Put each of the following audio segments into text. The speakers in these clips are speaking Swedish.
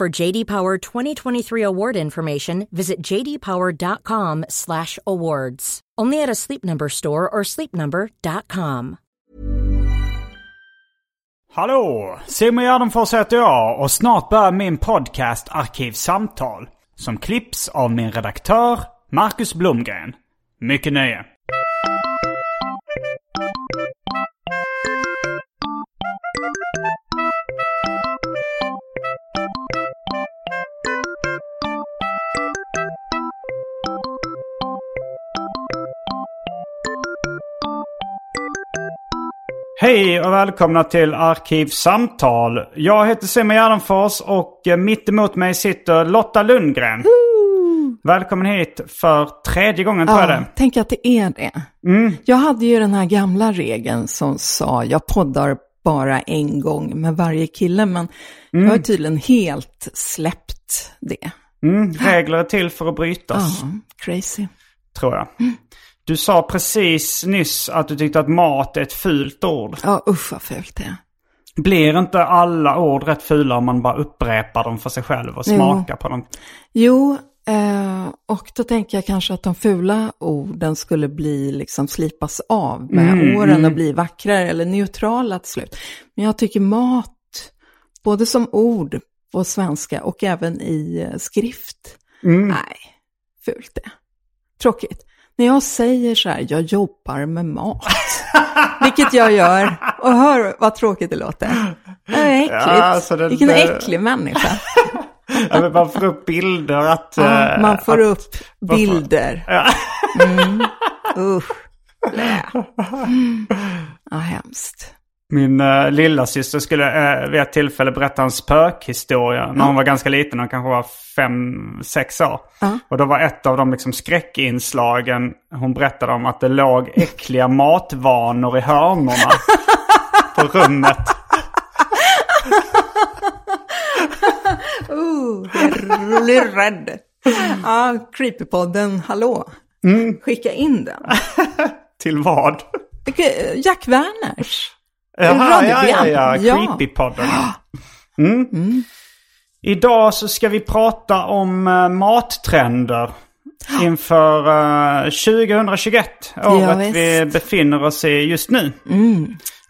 For JD Power 2023 award information, visit jdpower.com/awards. Only at a Sleep Number store or sleepnumber.com. hallå! Simon Gärdenfors heter jag och snart börjar min podcast Arkivsamtal. Som klipps av min redaktör Marcus Blomgren. Mycket nöje. Hej och välkomna till Arkivsamtal. Jag heter Simon Gärdenfors och eh, mitt emot mig sitter Lotta Lundgren. Välkommen hit för tredje gången tror jag Ja, det. tänk att det är det. Jag hade ju den här gamla regeln som sa, jag poddar bara en gång med varje kille, men jag har tydligen helt släppt det. Mm, regler är till för att brytas, Ja, crazy. tror jag. Du sa precis nyss att du tyckte att mat är ett fult ord. Ja, usch vad fult det är. Blir inte alla ord rätt fula om man bara upprepar dem för sig själv och Jo. smakar på dem? Jo, eh, och då tänker jag kanske att de fula orden skulle bli, liksom slipas av med åren och bli vackrare eller neutrala till slut. Men jag tycker mat, både som ord på svenska och även i eh, skrift, nej, fult det. Tråkigt. När jag säger så här, jag jobbar med mat, vilket jag gör, och hör vad tråkigt det låter. Det är äckligt. Ja, alltså det- Vilken äcklig människa. Ja, man får upp bilder att... Ja, eh, man får att, upp bilder. Mm. Usch. Blä. Ja, hemskt. Min uh, lilla syster skulle uh, vid ett tillfälle berätta en spökhistoria när hon var ganska liten. Hon kanske var fem, sex år. Och då var ett av de liksom, skräckinslagen hon berättade om att det låg äckliga matvanor i hörnorna på rummet. Uh, jag blir rädd. Ja, Creepypodden, hallå. Skicka in den. Till vad? Jack Werners. Jaha, ja, ja, ja. Ja. Creepypodden. Mm. Idag så ska vi prata om uh, mattrender. Inför uh, 2021, året visst. vi befinner oss i just nu.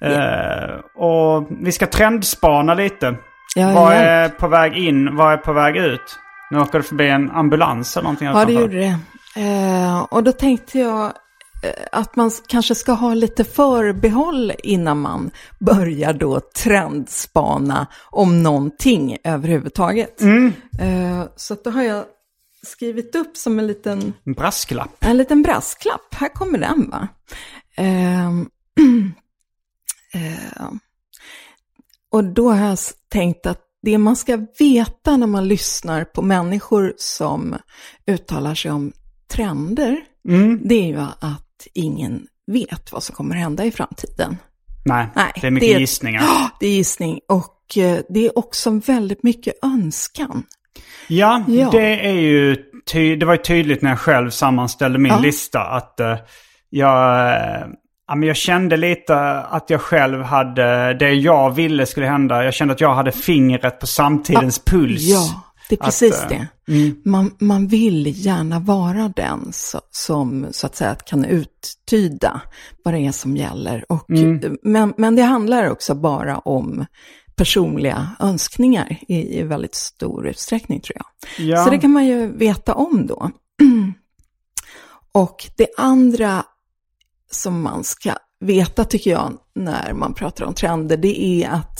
Eh, och vi ska trendspana lite. Ja, vad är på väg in, vad är på väg ut? Nu åker det förbi en ambulans eller någonting. Ja, det gjorde det. Eh, och då tänkte jag eh, att man kanske ska ha lite förbehåll innan man börjar då trendspana om någonting överhuvudtaget. Eh, så då har jag skrivit upp som en liten En brasklapp. En liten brasklapp, här kommer den va. Ehm, eh, och då har jag tänkt att det man ska veta när man lyssnar på människor som uttalar sig om trender, det är ju att ingen vet vad som kommer hända i framtiden. Nej, Nej, det är mycket det är- gissningar. Ja, det är gissning och eh, det är också väldigt mycket önskan. Ja, Ja. det är ju ty- det var ju tydligt när jag själv sammanställde min Ja. lista att eh, jag, eh, ja, men jag kände lite att jag själv hade det jag ville skulle hända. Jag kände att jag hade fingret på samtidens puls. Ja, det är Att, precis eh, det. Man, man vill gärna vara den så, som så att säga kan uttyda vad det är som gäller. Och, men, men det handlar också bara om personliga önskningar i, i väldigt stor utsträckning tror jag. Ja. Så det kan man ju veta om då. Och det andra som man ska veta tycker jag när man pratar om trender, det är att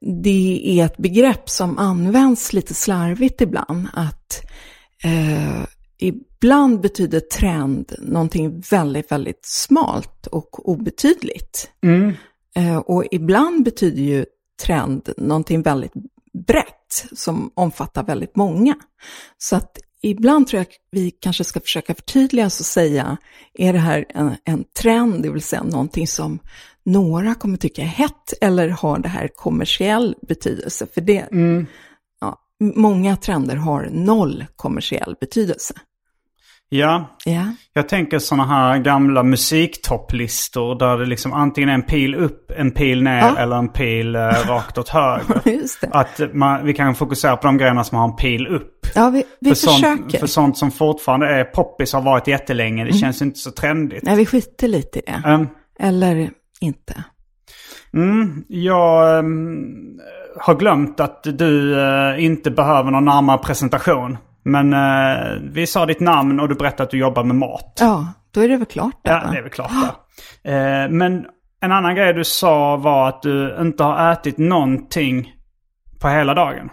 det är ett begrepp som används lite slarvigt ibland. Att eh, ibland betyder trend någonting väldigt, väldigt smalt och obetydligt. Mm. Eh, och ibland betyder ju trend någonting väldigt brett som omfattar väldigt många. Så att ibland tror jag att vi kanske ska försöka förtydliga oss och säga, är det här en, en trend, det vill säga någonting som några kommer tycka är hett, eller har det här kommersiell betydelse? För det, ja, många trender har noll kommersiell betydelse. Ja, Ja, jag tänker sådana här gamla musiktopplistor där det liksom antingen är en pil upp, en pil ner Ja. eller en pil eh, rakt åt höger. Att man, vi kan fokusera på de grejerna som har en pil upp. Ja, vi, vi för, försöker. sånt, för sånt som fortfarande är poppis har varit jättelänge. Det känns inte så trendigt. Nej, vi skiter lite i det. Ehm, Eller inte. Mm, jag ehm, har glömt att du eh, inte behöver någon närmare presentation. Men eh, vi sa ditt namn och du berättade att du jobbar med mat. Ja, då är det väl klart där, Ja, va? det är väl klart där. Eh, men en annan grej du sa var att du inte har ätit någonting på hela dagen.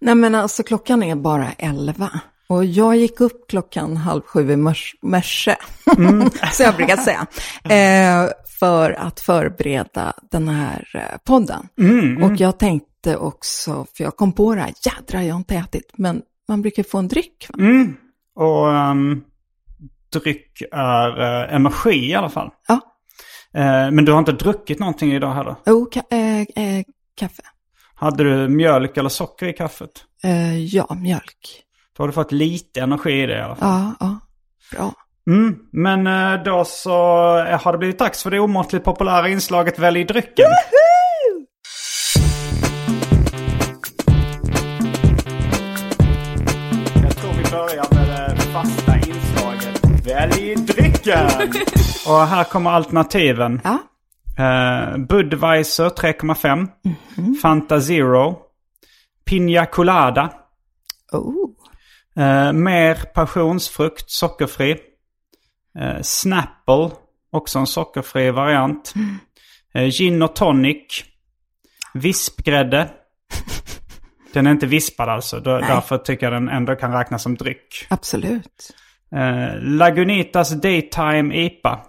Nej men alltså klockan är bara elva. Och jag gick upp klockan halv sju i mors- morse, så jag brukar säga, eh, för att förbereda den här eh, podden. Och jag tänkte också, för jag kom på det här, jädrar jag har inte ätit, men man brukar få en dryck. Va? Och ehm, dryck är eh, energi i alla fall. Ja, Eh, men du har inte druckit någonting idag heller. oh, ka- eh, kaffe. Hade du mjölk eller socker i kaffet? Ja, mjölk. Då har du fått lite energi i det i alla fall. Ja, ja, bra. Mm, men eh, då så eh, har det blivit dags för det omåttligt populära inslaget Välj drycken. Jag tror vi börjar med det fasta inslaget Välj drycken! Och här kommer alternativen. Ja, Eh, Budweiser 3,5. Fanta Zero. Pina Colada. oh, Eh, mer passionsfrukt, sockerfri. Eh, Snapple, också en sockerfri variant. Eh, gin och tonic. Vispgrädde. Den är inte vispad alltså, då, därför tycker jag den ändå kan räknas som dryck. absolut. Eh, Lagunitas Daytime IPA.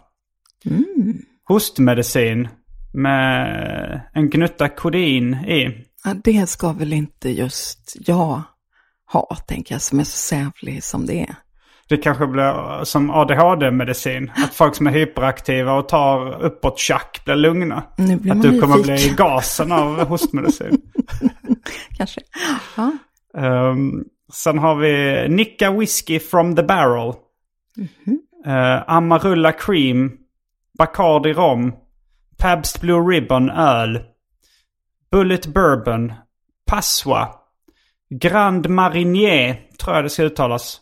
Hostmedicin med en gnutta kodein i. Ja, det ska väl inte just jag ha, tänker jag, som är så sävlig som det är. Det kanske blir som ADHD-medicin. Att folk som är hyperaktiva och tar uppåt tjack blir lugna. Nu blir att man du kommer bli nyfiken. i gasen av hostmedicin. Kanske. Ja, um, sen har vi Nicka Whiskey from the Barrel. Eh, Amarula Cream. Bacardi Rom. Pabst Blue Ribbon Öl. Bullet Bourbon. Passoa. Grand Marinier, tror jag det ska uttalas.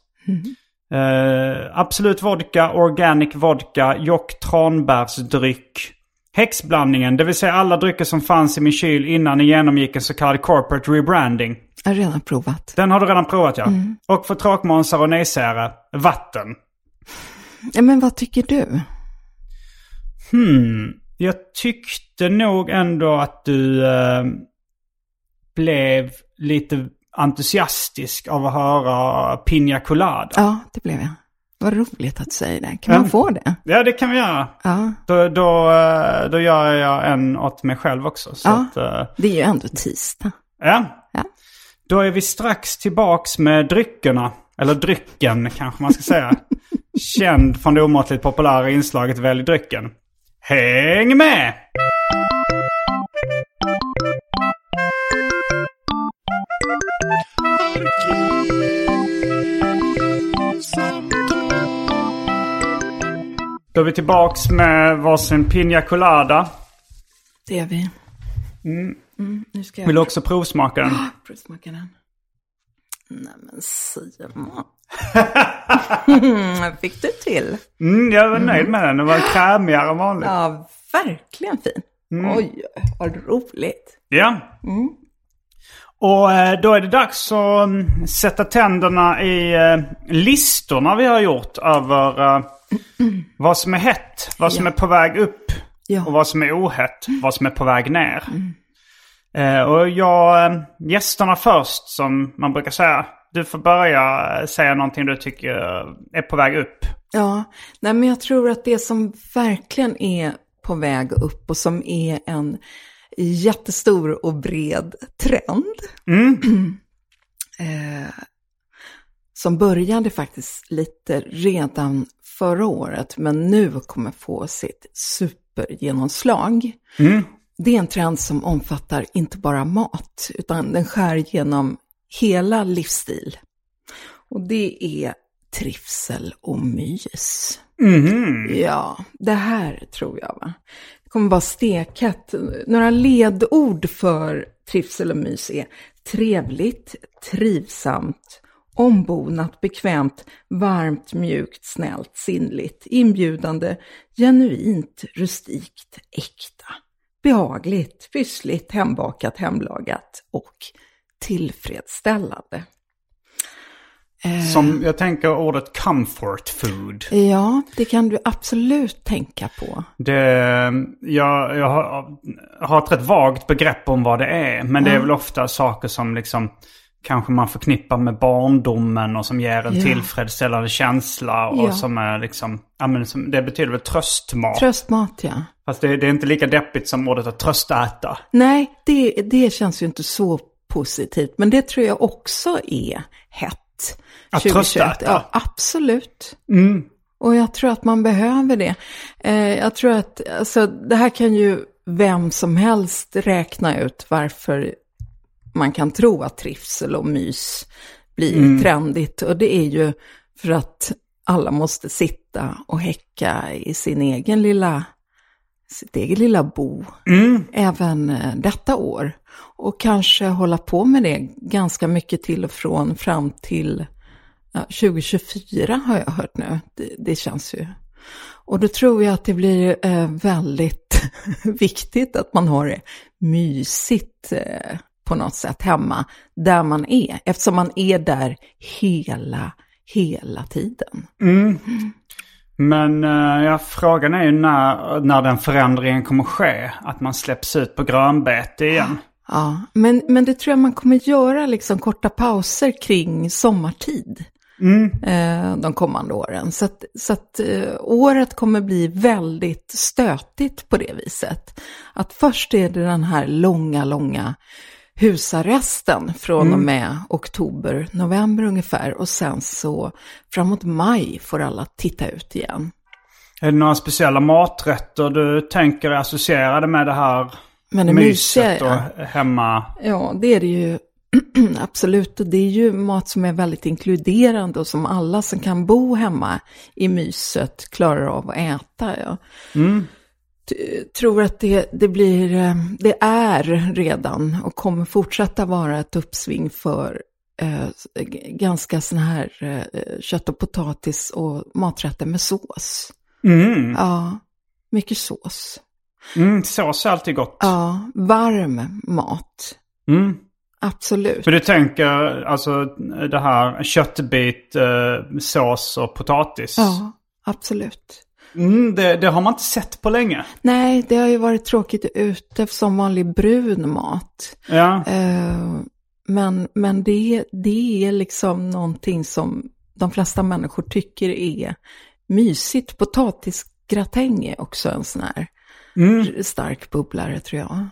Eh, Absolut Vodka, Organic Vodka, Jock Tranbärsdryck. Häxblandningen, det vill säga alla drycker som fanns i min kyl innan ni genomgick en så kallad corporate rebranding. jag har redan provat. Den har du redan provat ja. Och för tråkmånsar och nejsägare, vatten. Men vad tycker du? Hmm. Jag tyckte nog ändå att du eh, blev lite entusiastisk av att höra Pina Colada. Ja, det blev jag. Vad roligt att du säger det. Kan man få det? Ja, det kan vi göra. Ja, Då, då, eh, då gör jag en åt mig själv också. Så Ja. att, eh, det är ju ändå tisdag. ja. Ja. Då är vi strax tillbaks med dryckerna. Eller drycken kanske man ska säga. Känd från det omåttligt populära inslaget Välj drycken. Häng med! Då är vi tillbaks med varsin Pina Colada. Det är vi. Mm, nu ska jag Vill du också provsmaka den? provsmaka den. Nej men Simon. Fick du till? Mm, jag var nöjd med den. Den var krämigare än vanligt. Ja, verkligen fin. Oj, vad roligt. Ja. Och eh, då är det dags att mm, sätta tänderna i eh, listorna vi har gjort över eh, vad som är hett, vad som Ja. är på väg upp Ja. och vad som är ohett, vad som är på väg ner. Eh, och jag, gästerna först som man brukar säga. Du får börja säga någonting du tycker är på väg upp. Ja, nej men jag tror att det som verkligen är på väg upp och som är en jättestor och bred trend. eh, som började faktiskt lite redan förra året, men nu kommer få sitt supergenomslag. Det är en trend som omfattar inte bara mat, utan den skär genom hela livsstil. Och det är trivsel och mys. Ja, det här tror jag va. Det kommer vara stekhett. Några ledord för trivsel och mys är trevligt, trivsamt, ombonat, bekvämt, varmt, mjukt, snällt, sinnligt, inbjudande, genuint, rustikt, äkta, behagligt, pyssligt, hembakat, hemlagat och tillfredsställande. Som jag tänker ordet comfort food. Ja, det kan du absolut tänka på. Det, jag, jag har, har ett rätt vagt begrepp om vad det är. Men det är väl ofta saker som liksom kanske man förknippar med barndomen och som ger en Ja. tillfredsställande känsla. Och Ja. som är liksom, ja men det betyder väl tröstmat. Tröstmat, ja. Fast det, det är inte lika deppigt som ordet att tröstäta. Nej, det, det känns ju inte så positivt. Men det tror jag också är hett. Att 2021. tröstäta? Ja, absolut. Och jag tror att man behöver det. Eh, jag tror att, alltså det här kan ju vem som helst räkna ut varför man kan tro att trivsel och mys blir trendigt. Och det är ju för att alla måste sitta och häcka i sin egen lilla, sitt eget lilla bo. Även eh, detta år. Och kanske hålla på med det ganska mycket till och från fram till ja, 2024 har jag hört nu. Det, det känns ju. Och då tror jag att det blir eh, väldigt viktigt att man har det mysigt eh, på något sätt hemma där man är. Eftersom man är där hela, hela tiden. Men eh, ja, frågan är ju när, när den förändringen kommer ske. Att man släpps ut på grönbete igen. Ja, men, men det tror jag man kommer göra liksom korta pauser kring sommartid. Eh, de kommande åren. Så att, så att eh, året kommer bli väldigt stötigt på det viset. Att först är det den här långa, långa husarresten från och med oktober, november ungefär. Och sen så framåt maj får alla titta ut igen. Är det några speciella maträtter du tänker associerade med det här Men det myset och hemma? Ja, det är det ju absolut. Och det är ju mat som är väldigt inkluderande och som alla som kan bo hemma i myset klarar av att äta. Ja. T- Tror att det, det blir, eh, det är redan och kommer fortsätta vara ett uppsving för eh, g- ganska sådana här eh, kött och potatis och maträtter med sås. Ja, mycket sås. Mm, sås är alltid gott. Ja, varm mat. Mm. Absolut. För du tänker alltså det här köttbit, eh, sås och potatis. Ja, absolut. Mm, det, det har man inte sett på länge. Nej, det har ju varit tråkigt ute som vanlig brun mat. Ja. Eh, men men det, det är liksom någonting som de flesta människor tycker är mysigt. Potatisgratäng är också en sån här r- stark bubblare tror jag.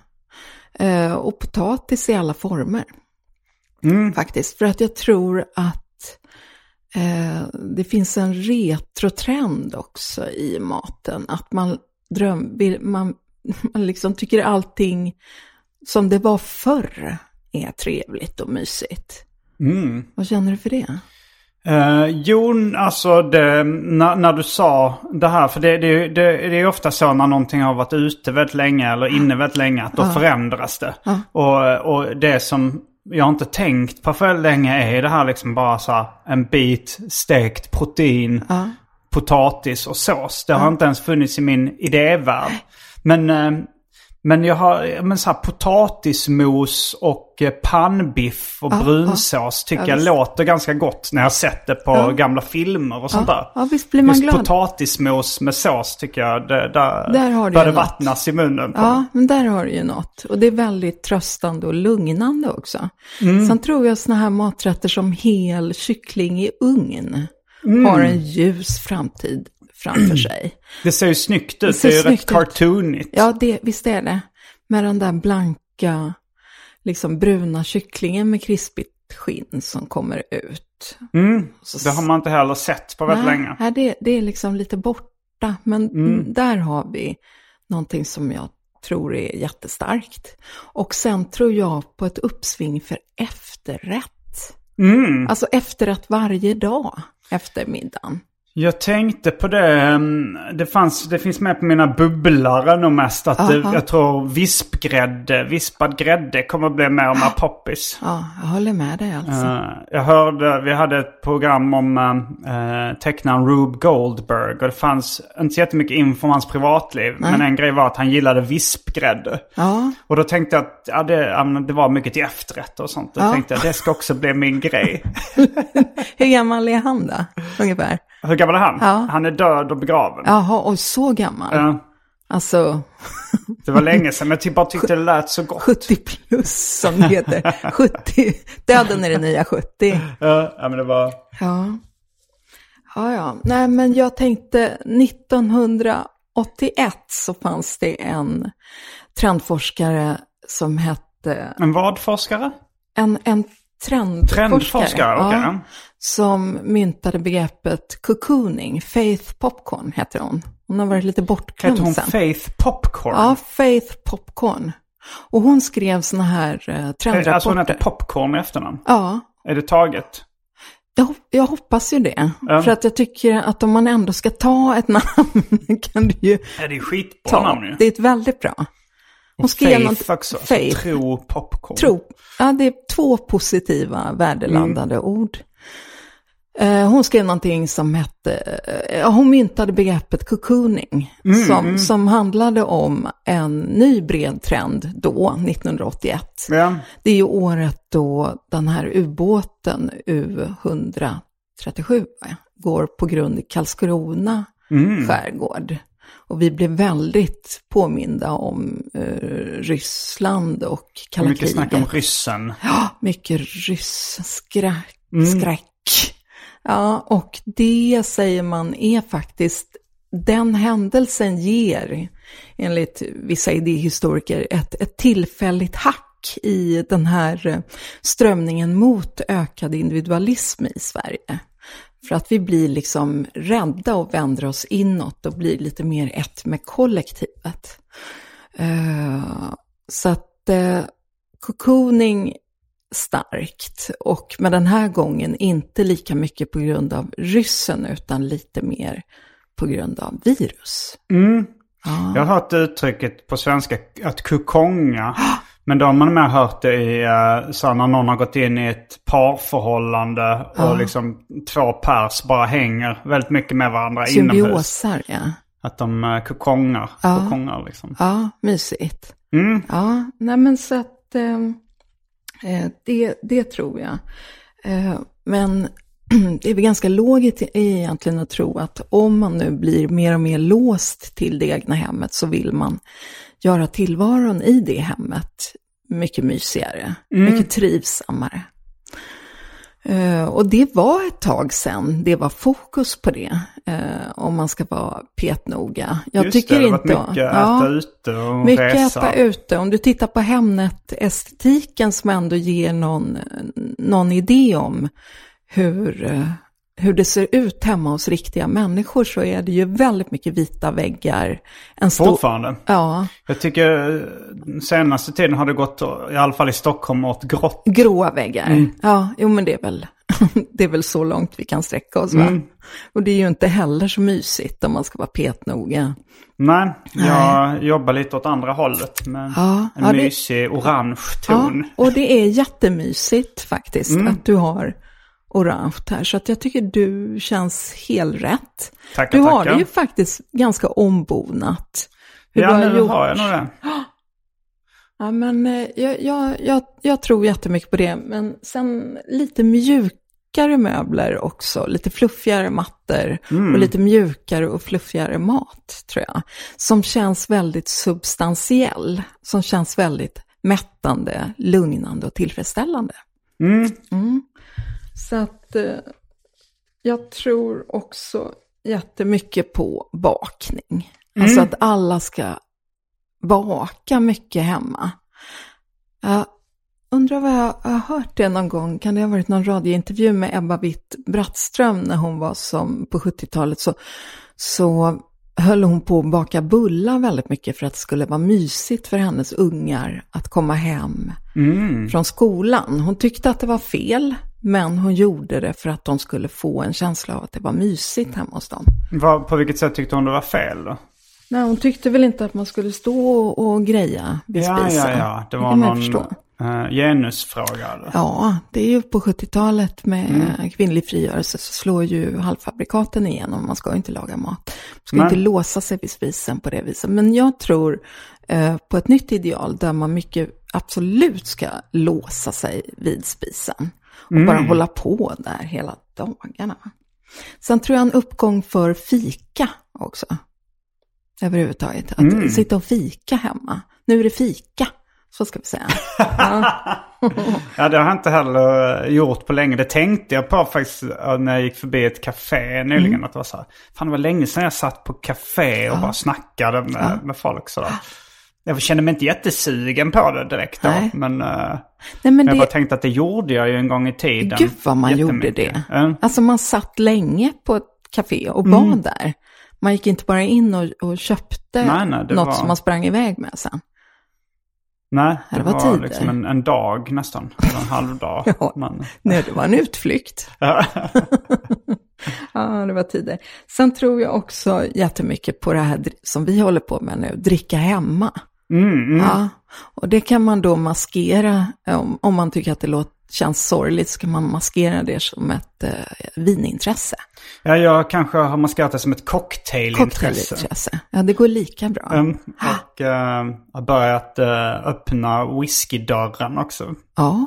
Eh, och potatis i alla former. Faktiskt, för att jag tror att det finns en retrotrend också i maten. Att man, dröm, man, man liksom tycker allting som det var förr är trevligt och mysigt. Vad känner du för det? Eh, jo, alltså det, när, när du sa det här, för det, det, det, är ofta så när någonting har varit ute väldigt länge eller inne väldigt länge att då förändras det. Och, och det som jag inte tänkt på för länge är det här liksom bara så här, en bit stekt protein, potatis och sås. Det har inte ens funnits i min idévärld. Men, eh, Men jag har men så här, potatismos och eh, pannbiff och Ja, brunsås tycker Ja, jag visst. låter ganska gott när jag sett det på Ja. gamla filmer och sånt där. Ja, visst blir man Just glad. potatismos med sås tycker jag, det, där, Där har det vattnas i munnen på. Ja, men där har du ju något. Och det är väldigt tröstande och lugnande också. Mm. Sen tror jag sådana här maträtter som hel kyckling i ugn Mm. har en ljus framtid framför sig. Det ser ju snyggt ut, det, ser är ju rätt cartoonigt. Ja, det, visst är det. Med den där blanka, liksom bruna kycklingen med krispigt skinn som kommer ut. Mm. Så- Det har man inte heller sett på väldigt Nej, länge. nej, det, det är liksom lite borta. Men Mm. där har vi någonting som jag tror är jättestarkt. Och sen tror jag på ett uppsving för efterrätt. Mm. Alltså efterrätt varje dag efter middagen. Jag tänkte på det, mm, det, fanns, det finns med på mina bubblare nog mest att det, Aha. jag tror vispgrädde, vispad grädde kommer att bli mer och mer poppis. Ja, jag håller med dig alltså. Eh, jag hörde, vi hade ett program om uh, tecknaren Rube Goldberg och det fanns inte så jättemycket info om hans privatliv. Men en grej var att han gillade vispgrädde. Ja, Och då tänkte jag att ja, det, det var mycket till efterrätt och sånt. Då Ja. tänkte jag det ska också bli min grej. hur gammal är han då? Ungefär. Hur gammal är han? Ja. Han är död och begraven. Jaha, och så gammal. Ja. Alltså Det var länge sedan, men jag typ bara tyckte det lät så gott. 70 plus som det heter. 70, döden är det nya 70. Ja, ja, men det var... Ja. Ja, ja. Nej, men jag tänkte 1981 så fanns det en trendforskare som hette, En vad forskare? en, en trendforskare. Trendforskare, okej. ja, som myntade begreppet cocooning. Faith Popcorn heter hon. Hon har varit lite bortglömd Hette hon sen. Faith Popcorn? Ja, Faith Popcorn. Och hon skrev såna här eh, trendrapporter. Alltså hon heter Popcorn i efternamn? Ja, Är det taget? jag, jag hoppas ju det. Ja. För att jag tycker att om man ändå ska ta ett namn kan du ju Ja, det är skitbra ta. namn ju. Det är ett väldigt bra. Hon skrev Faith något- också. Faith. Så tro popcorn. Tro. Ja, det är två positiva värdeladdade Mm. ord. Eh, Hon skrev någonting som hette, eh, hon myntade begreppet cocooning, Mm, som, som handlade om en ny bred trend då, 1981. Ja. Det är ju året då den här ubåten U137 va, går på grund i Karlskrona Mm. skärgård. Och vi blev väldigt påminda om eh, Ryssland och kalla Mycket snack om ryssen. Ja, mycket ryssskräck. Mm. Skräck. Ja, och det säger man är faktiskt, den händelsen ger, enligt vissa idéhistoriker, ett, ett tillfälligt hack i den här eh, strömningen mot ökad individualism i Sverige. För att vi blir liksom rädda och vänder oss inåt och blir lite mer ett med kollektivet. Eh, så att eh, cocooning starkt och med den här gången inte lika mycket på grund av ryssen utan lite mer på grund av virus. Mm. Ja. Jag har hört uttrycket på svenska att kukonga. Men då har man mer hört det i uh, så när någon har gått in i ett parförhållande och liksom två pers bara hänger väldigt mycket med varandra inomhus. Symbiosar, ja. Att de uh, kukongar. Ja. kukongar liksom. Ja, mysigt. Mm. Ja, nej men så att ehm, eh, det, det tror jag. Eh, men det är väl ganska logiskt egentligen att tro att om man nu blir mer och mer låst till det egna hemmet så vill man göra tillvaron i det hemmet mycket mysigare, mycket trivsammare. Eh, och det var ett tag sedan det var fokus på det, eh, om man ska vara petnoga. Jag Just tycker det, det har inte... mycket ja, äta ute och mycket resa. äta ute. Om du tittar på Hemnet-estetiken som ändå ger någon, någon idé om hur, eh, hur det ser ut hemma hos riktiga människor så är det ju väldigt mycket vita väggar. En stor, Fortfarande. Ja, Jag tycker eh, senaste tiden har det gått, i alla fall i Stockholm, åt grått. gråa väggar. Mm. Ja, jo men det är väl, det är väl så långt vi kan sträcka oss? Mm. Och det är ju inte heller så mysigt om man ska vara petnoga. Nej, jag jobbar lite åt andra hållet med Ja, en ja, det- mysig orange Ja, ton. och det är jättemysigt faktiskt Mm. att du har orange här. Så att jag tycker du känns helt rätt. Tackar, Du har tackar. det ju faktiskt ganska ombonat. Hur Ja, nu gjort. har jag nog det. Ja, men eh, jag, jag, jag, jag tror jättemycket på det. Men sen lite mjukare möbler också. Lite fluffigare mattor och lite mjukare och fluffigare mat, tror jag. Som känns väldigt substantiell. Som känns väldigt mättande, lugnande och tillfredsställande. Mm. Så att eh, jag tror också jättemycket på bakning. Alltså att alla ska baka mycket hemma. Jag undrar vad jag, har hört det någon gång. Kan det ha varit någon radiointervju med Ebba Witt Brattström när hon var som på 70-talet så, så höll hon på att baka bullar väldigt mycket för att det skulle vara mysigt för hennes ungar att komma hem från skolan. Hon tyckte att det var fel, men hon gjorde det för att de skulle få en känsla av att det var mysigt hemma hos dem. Vad, på vilket sätt tyckte hon det var fel då? Nej, hon tyckte väl inte att man skulle stå och, och greja vid Ja, spisen. ja, ja. Det var någon uh, genusfråga. Eller? Ja, det är ju på 70-talet med Mm. kvinnlig frigörelse så slår ju halvfabrikaten igenom. Man ska ju inte laga mat. Man ska Nej. inte låsa sig vid spisen på det viset. Men jag tror eh, på ett nytt ideal där man mycket absolut ska låsa sig vid spisen. Och Mm. bara hålla på där hela dagarna. Sen tror jag en uppgång för fika också. Överhuvudtaget. Att Mm. sitta och fika hemma. Nu är det fika. Så ska vi säga. Ja. Ja, det har jag inte heller eh, gjort på länge. Det tänkte jag på faktiskt eh, när jag gick förbi ett café nyligen. Mm. Att det var så här, fan det var länge sedan jag satt på café och bara snackade med, med folk sådär. Jag kände mig inte jättesugen på det direkt då. Nej. Men, eh, Nej, men men jag bara det, tänkte att det gjorde jag ju en gång i tiden. gud vad man gjorde det. Ja. Alltså man satt länge på ett café och Mm. var där. Man gick inte bara in och, och köpte Nej, nej, det något var- som man sprang iväg med sen. Nej, det, Det var var, tider. liksom en, en dag nästan. En halv dag. Ja. Men, Nej, det var en utflykt. ja, det var tider. Sen tror jag också jättemycket på det här som vi håller på med nu, dricka hemma. Mm, mm. Ja, och det kan man då maskera, om, om man tycker att det låter, känns sorgligt, så kan man maskera det som ett eh, vinintresse. Ja, jag kanske har maskerat det som ett cocktailintresse. Cocktailintresse. Ja, det går lika bra. Mm, och eh, har börjat eh, öppna whiskydörren också. Ja.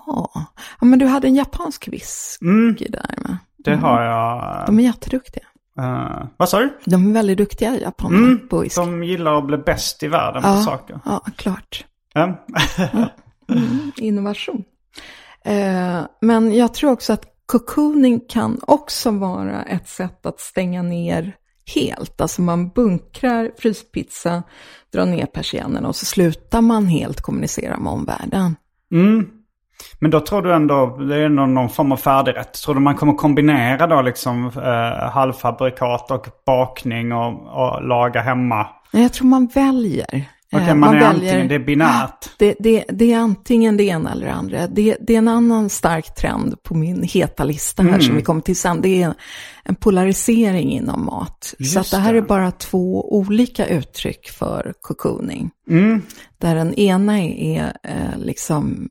ja, men du hade en japansk whisky Mm, där med. det har jag. De är jätteduktiga. Eh, vad sa du? De är väldigt duktiga, japanerna, Mm, på whisky. de gillar att bli bäst i världen på ja, saker. ja, klart. Ja. Innovation. Eh, men jag tror också att cocooning kan också vara ett sätt att stänga ner helt. Alltså man bunkrar fryspizza, drar ner persiennerna och så slutar man helt kommunicera med omvärlden. Mm. Men då tror du ändå, det är ändå någon form av färdigrätt. Tror du man kommer kombinera då liksom eh, halvfabrikat och bakning och, och laga hemma? Nej, jag tror man väljer. Okej, Eh, man är antingen, det är binärt. Det, det, det är antingen det ena eller det andra. Det, det är en annan stark trend på min heta lista här Mm. som vi kommer till sen. Det är en polarisering inom mat. så att det här är bara två olika uttryck för cocooning. Mm. Där den ena är eh, liksom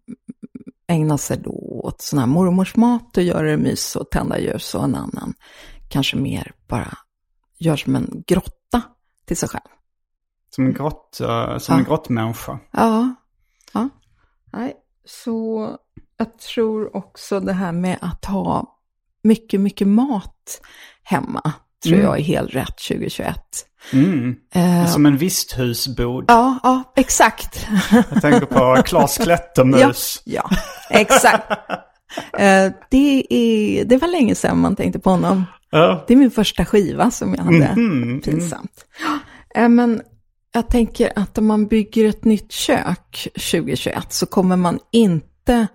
ägna sig då åt sån här mormorsmat och göra det mys och tända ljus och en annan kanske mer bara gör som en grotta till sig själv. Som en grott, eh, som Ja. en grottmänniska. Ja, ja. Nej, så jag tror också det här med att ha mycket, mycket mat hemma tror Mm. jag är helt rätt 2021. Mm. Eh, Som en visthusbod. ja, ja, exakt. Jag tänker på Klas ja, Klättermus. ja, exakt. Eh, det, är, det var länge sedan man tänkte på honom. Ja. Det är min första skiva som jag hade. Mhm, Pinsamt. Eh, Men jag tänker att om man bygger ett nytt kök 2021 så kommer man inte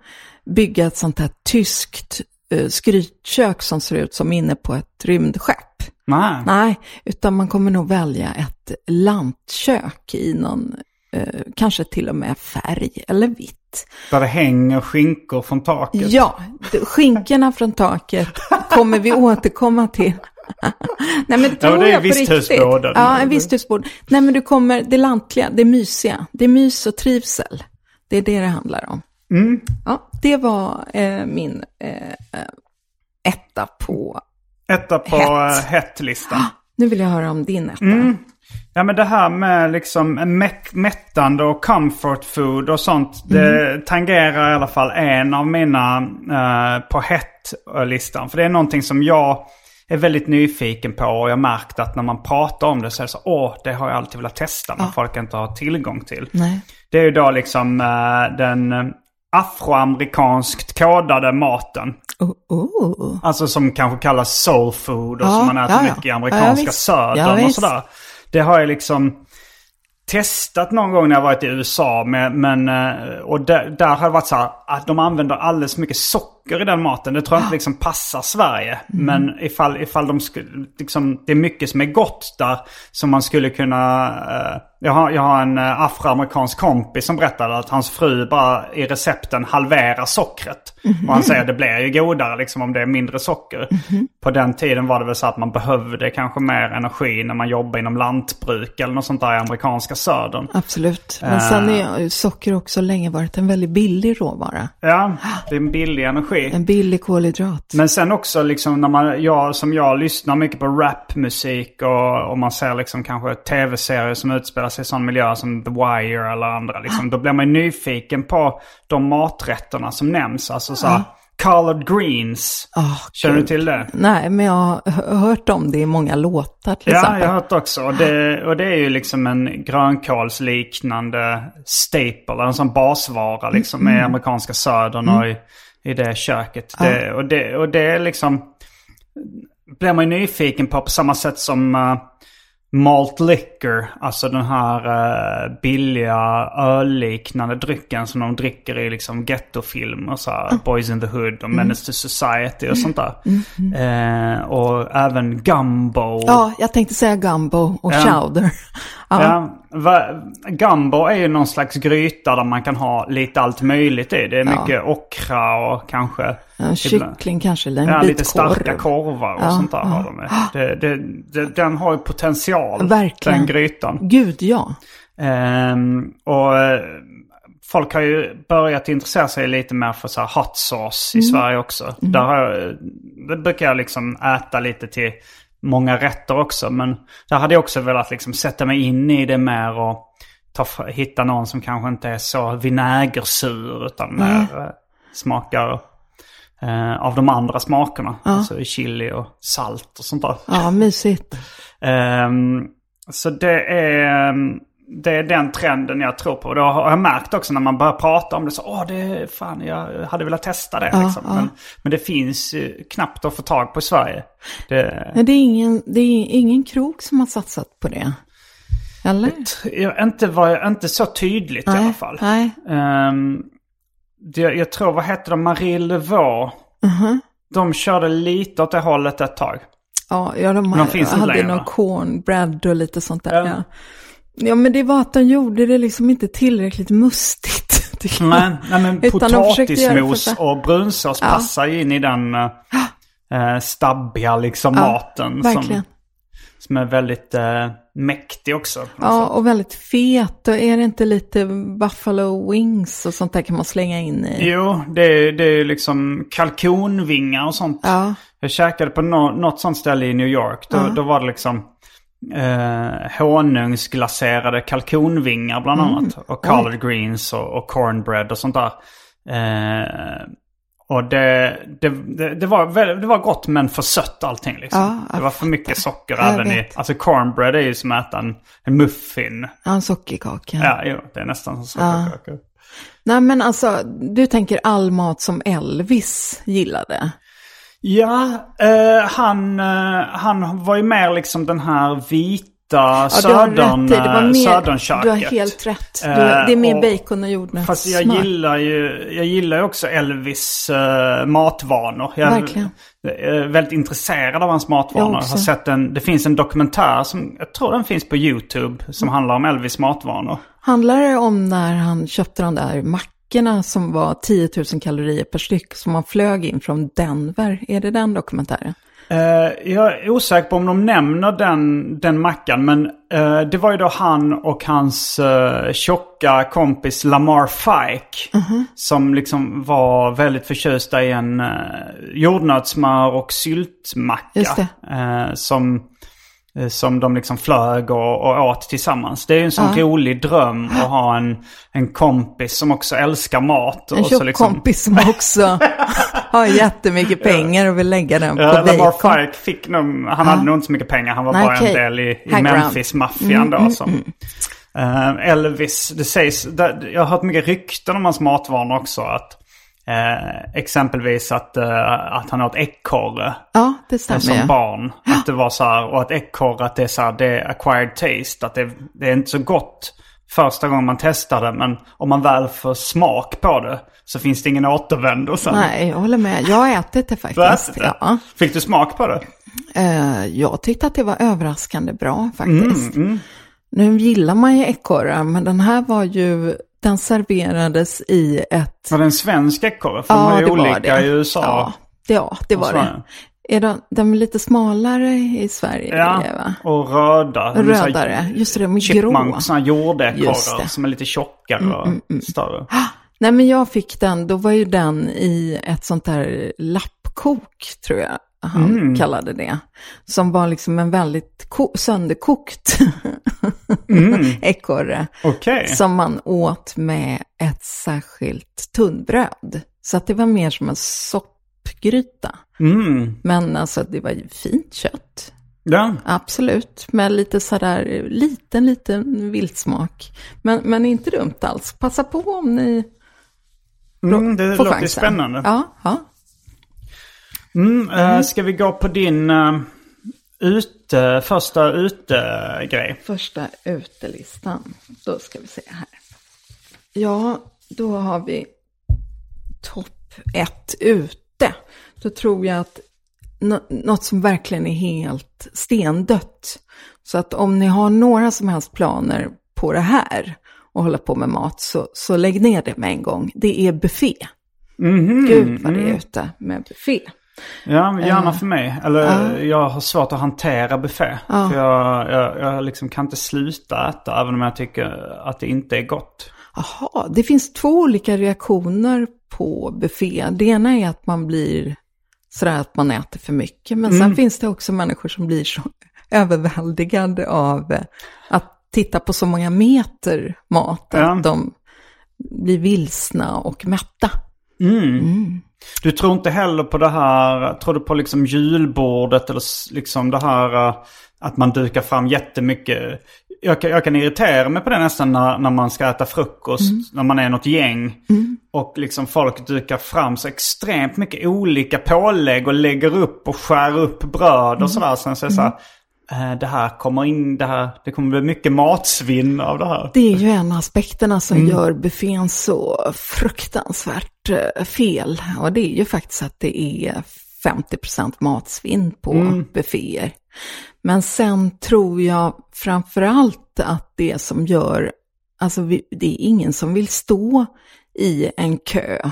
bygga ett sånt här tyskt skrytkök som ser ut som inne på ett rymdskepp. Nej. Nej, utan man kommer nog välja ett lantkök i någon, eh, kanske till och med färg eller vitt. Där det hänger skinkor från taket. Ja, skinkorna från taket kommer vi återkomma till. Nej men det tror det är jag på riktigt. Ja, en visthusbåd. Nej men du kommer, det lantliga, det mysiga. Det är mys och trivsel. Det är det det handlar om. Mm. Ja, det var eh, min eh, eh, etta på... Etta på Hett. eh, hett-listan. Nu vill jag höra om din etta. Mm. Ja men det här med liksom mättande och comfort food och sånt. Det tangerar i alla fall en av mina uh, på hett-listan. För det är någonting som jag är väldigt nyfiken på. Och jag märkt att när man pratar om det så är det så åh det har jag alltid velat testa. Men folk inte har tillgång till. Nej. Det är ju då liksom eh, den eh, afroamerikanskt kodade maten. Oh, oh. Alltså som kanske kallas soul food och Ja, som man äter ja, ja. mycket i Ja, amerikanska visst. södern Ja, och sådär. Det har jag liksom testat någon gång när jag varit i USA. Med, men, eh, och där, där har det varit så här att de använder alldeles mycket socker i den maten. Det tror jag inte liksom passar Sverige. Mm. Men ifall, ifall de skulle, liksom, det är mycket som är gott där som man skulle kunna... eh, jag, har, jag har en eh, afroamerikansk kompis som berättade att hans fru bara i recepten halverar sockret. Och han säger att det blir ju godare liksom om det är mindre socker. På den tiden var det väl så att man behövde kanske mer energi när man jobbade inom lantbruk eller något sånt där i amerikanska södern. Absolut. Men sen är ju socker också länge varit en väldigt billig råvara. Ja, det är en billig energi. En billig kolhydrat. Men sen också liksom när man, jag som jag lyssnar mycket på rapmusik och, och man ser liksom kanske tv-serier som utspelar sig i sån miljö som The Wire eller andra. Liksom, då blir man ju nyfiken på de maträtterna som nämns. Alltså så här, collard greens. Åh, Känner du Gud. till det? Nej, men jag har hört om det i många låtar till Ja, exempel. jag har hört också. Och det, och det är ju liksom en grönkålsliknande staple, en sån basvara liksom i amerikanska södern och i, i det köket. Det, och, det, och det är liksom, blir man ju nyfiken på på samma sätt som uh, malt liquor, alltså den här uh, billiga ölliknande drycken som de dricker i liksom gettofilmer, så här, Boys in the Hood och Menace to Society och sånt där. Eh, och även gumbo. Ja, jag tänkte säga gumbo och Ja. chowder. Ja. Ja, gumbo är ju någon slags gryta där man kan ha lite allt möjligt i. Det är mycket ockra och kanske... En kyckling kanske, eller en Ja, bit lite starka korv. korvar och Ja, sånt där ja. har de. Det, det, det, den har ju potential, Verkligen. den grytan. Gud, ja. Ehm, och eh, folk har ju börjat intressera sig lite mer för så här hot sauce i Sverige också. Där har jag, det brukar jag liksom äta lite till många rätter också. Men där hade jag också velat liksom sätta mig in i det mer och ta, hitta någon som kanske inte är så vinägersur utan mer eh, smakar eh, av de andra smakerna. Alltså chili och salt och sånt där. Ja, mysigt. Ehm, så det är, det är den trenden jag tror på. Det har jag märkt också när man börjar prata om det. Så, Åh, det är fan, jag hade velat testa det. liksom. men, men det finns eh, knappt att få tag på i Sverige. Det, Men det är ingen, det är ingen krok som har satsat på det. Eller? jag, inte, var, inte så tydligt i alla fall. Nej. Det, jag tror, vad hette de? Marie Levaux. Uh-huh. De körde lite åt det hållet ett tag. Ja, ja de, de inte hade längre, någon cornbread och lite sånt där. Ja. Ja. ja, men det var att de gjorde det liksom inte tillräckligt mustigt. jag. Nej, nej men potatismos och brunsås Ja. passar ju in i den uh, uh, stabbiga liksom Ja, maten. verkligen. Som, som är väldigt uh, mäktig också. Ja, och väldigt fet. Är det inte lite buffalo wings och sånt där kan man slänga in i? Jo, det är, det är liksom kalkonvingar och sånt. Ja, Jag käkade på nå något sånt ställe i New York. Då, då var det liksom eh, honungsglaserade kalkonvingar bland Mm. annat. Och collard greens och, och cornbread och sånt där. Eh, och det, det, det, det, var det var gott men för sött allting liksom. Ja, det var för mycket socker Jag även i... vet. Alltså cornbread är ju som att äta en, en muffin. ja, en sockerkaka. Ja, jo, det är nästan som sockerkaka. Nej, men alltså, du tänker all mat som Elvis gillade. Ja, eh, han, eh, han var ju mer liksom den här vita Ja, södern. Det var eh, mer, du har helt rätt. Du, Eh, det är mer och- bacon och jordnötssmör. Fast jag gillar ju jag gillar också Elvis eh, matvanor. Jag Verkligen. är väldigt intresserad av hans matvanor. Jag har sett en, det finns en dokumentär som, jag tror den finns på YouTube, som handlar om Elvis matvanor. Handlar det om när han köpte de där mackorna som var 10 000 kalorier per styck som han flög in från Denver? Är det den dokumentären? Eh, jag är osäker på om de nämner den, den mackan. Men eh, det var ju då han och hans uh, tjocka kompis Lamar Fike. Som liksom var väldigt förtjusta i en uh, jordnötssmör och syltmacka. Som som de liksom flög och, och åt tillsammans. Det är ju en sån Ja. rolig dröm att ha en, en kompis som också älskar mat. En och så tjock liksom, kompis som också har jättemycket pengar och vill lägga den på Ja, Lamar. Fark fick nog, han hade nog inte så mycket pengar. Han var Nej, bara okej. en del i, i. Memphis-maffian då. Som, Eh, Elvis, det sägs, det, jag har hört mycket rykten om hans matvanor också. Att, eh, exempelvis att, eh, att han åt ekorre Ja, det eh, stämmer. som ja. barn. Att det var så här, och att ekorre, att det är så här, det är acquired taste. Att det, det är inte så gott första gången man testar det. Men om man väl får smak på det så finns det ingen återvändo sen. Nej, jag håller med. Jag har ätit det Du faktiskt. ätit det? Ja. Fick du smak på det? Eh, jag tyckte att det var överraskande bra Mm, faktiskt. Nu gillar man ju ekorrar, men den här var ju, den serverades i ett... Var det en svensk ekorre? För de har ju olika i USA. Ja, det, ja, det var det. Är de, de är lite smalare i Sverige? Ja, va? och röda. Rödare, just det, de är grå. Sådana jordekorrar som är lite tjockare och större. Nej, men jag fick den, då var ju den i ett sånt där lappkok, tror jag han Mm. kallade det. Som var liksom en väldigt ko- sönderkokt ekorre. Okej. Som man åt med ett särskilt tunnbröd. Så att det var mer som en soppgryta. Mm. Men alltså det var ju fint kött. Ja. Absolut, med lite sådär liten, liten viltsmak. Men, men inte dumt alls. Passa på om ni Mm, det får låter chansen. spännande. Ja, ja. Mm, eh, ska vi gå på din uh, ute, första utegrej? Första utelistan. Då ska vi se här. Ja, då har vi topp ett ute. Då tror jag att nå- något som verkligen är helt stendött. Så att om ni har några som helst planer på det här och hålla på med mat så, så lägg ner det med en gång. Det är buffé. Gud vad det är ute med buffé. Ja, gärna Eh, för mig. Eller jag har svårt att hantera buffé. För jag, jag, jag liksom kan inte sluta äta även om jag tycker att det inte är gott. Jaha, det finns två olika reaktioner på buffé. Det ena är att man blir sådär att man äter för mycket. Men Mm. sen finns det också människor som blir så överväldigade av eh, att titta på så många meter mat. Ja. Att de blir vilsna och mätta. Du tror inte heller på det här, tror du på liksom julbordet eller liksom det här eh, att man dukar fram jättemycket. Jag kan, jag kan irritera mig på det nästan när, när man ska äta frukost, när man är något gäng. Och liksom folk dukar fram så extremt mycket olika pålägg och lägger upp och skär upp bröd och sådär. Sen så är det så här, eh, det här kommer in, det här, det kommer bli mycket matsvinn av det här. Det är ju en av aspekterna som gör buffén så fruktansvärt eh, fel. Och det är ju faktiskt att det är 50% matsvinn på bufféer. Men sen tror jag framför allt att det som gör, alltså det är ingen som vill stå i en kö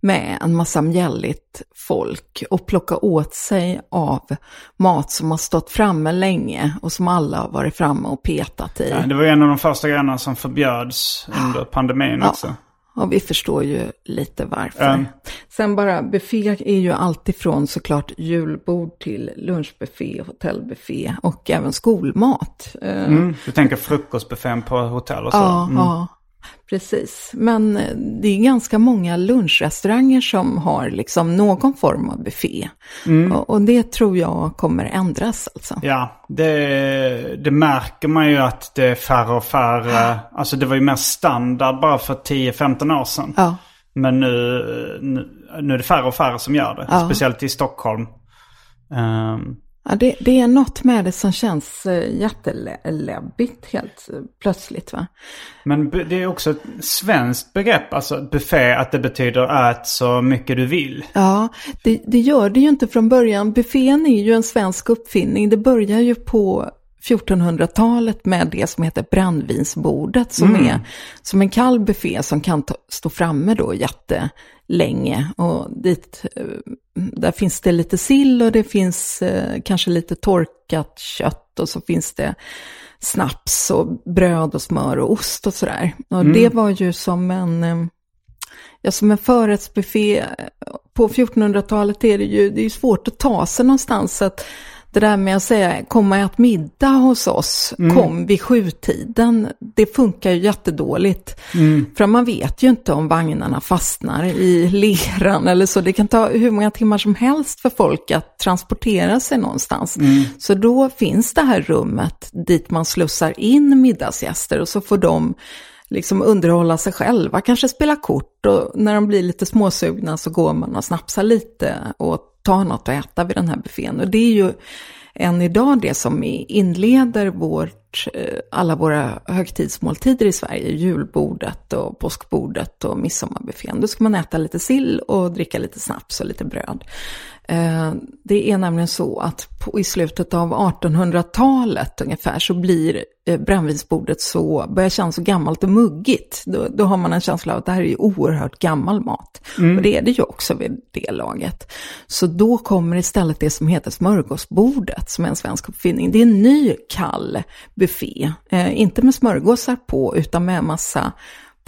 med en massa mjälligt folk och plocka åt sig av mat som har stått framme länge och som alla har varit framme och petat i. Ja, Det var en av de första grejerna som förbjöds under pandemin Ja. också. Och vi förstår ju lite varför. Mm. Sen bara, buffé är ju alltifrån såklart julbord till lunchbuffé, hotellbuffé och även skolmat. Eh, Mm. Du tänker frukostbuffén på hotell och så? Ja, Mm. ja, precis. Men eh, det är ganska många lunchrestauranger som har liksom någon form av buffé. Mm. Och, och det tror jag kommer ändras alltså. Ja, det, det märker man ju att det är färre och färre. Alltså det var ju mer standard bara för 10-15 år sedan. Ja. Men nu, nu, nu är det färre och färre som gör det. Ja. Speciellt i Stockholm. Ehm, Ja, det, det är något med det som känns eh, jätteläbbigt helt eh, plötsligt va? men det är också ett svenskt begrepp, alltså buffé, att det betyder ät så mycket du vill. Ja, det, det gör det ju inte från början. Buffén är ju en svensk uppfinning. Det börjar ju på 1400-talet med det som heter brännvinsbordet som är som en kall buffé som kan ta, stå framme då jättelänge. Och dit, eh, där finns det lite sill och det finns eh, kanske lite torkat kött och så finns det snaps och bröd och smör och ost och sådär. Och det var ju som en... eh, Ja, som en förrättsbuffé på 1400-talet är det ju det är svårt att ta sig någonstans. Så att det där med att säga kom och ät middag hos oss, Mm. kom vid sjutiden, det funkar ju jättedåligt. Mm. För man vet ju inte om vagnarna fastnar i leran eller så. Det kan ta hur många timmar som helst för folk att transportera sig någonstans. Mm. Så då finns det här rummet dit man slussar in middagsgäster och så får de liksom underhålla sig själva, kanske spela kort och när de blir lite småsugna så går man och snapsar lite och tar något att äta vid den här buffén. Och det är ju än idag det som inleder vårt, eh, alla våra högtidsmåltider i Sverige, julbordet och påskbordet och midsommarbuffén. Då ska man äta lite sill och dricka lite snaps och lite bröd. Eh, Det är nämligen så att på, i slutet av 1800-talet ungefär så blir eh, brännvinsbordet så, börjar kännas så gammalt och muggigt. Då, då har man en känsla av att det här är ju oerhört gammal mat. Och det är det ju också vid det laget. Så då kommer istället det som heter smörgåsbordet, som är en svensk uppfinning. Det är en ny kall buffé, eh, inte med smörgåsar på, utan med massa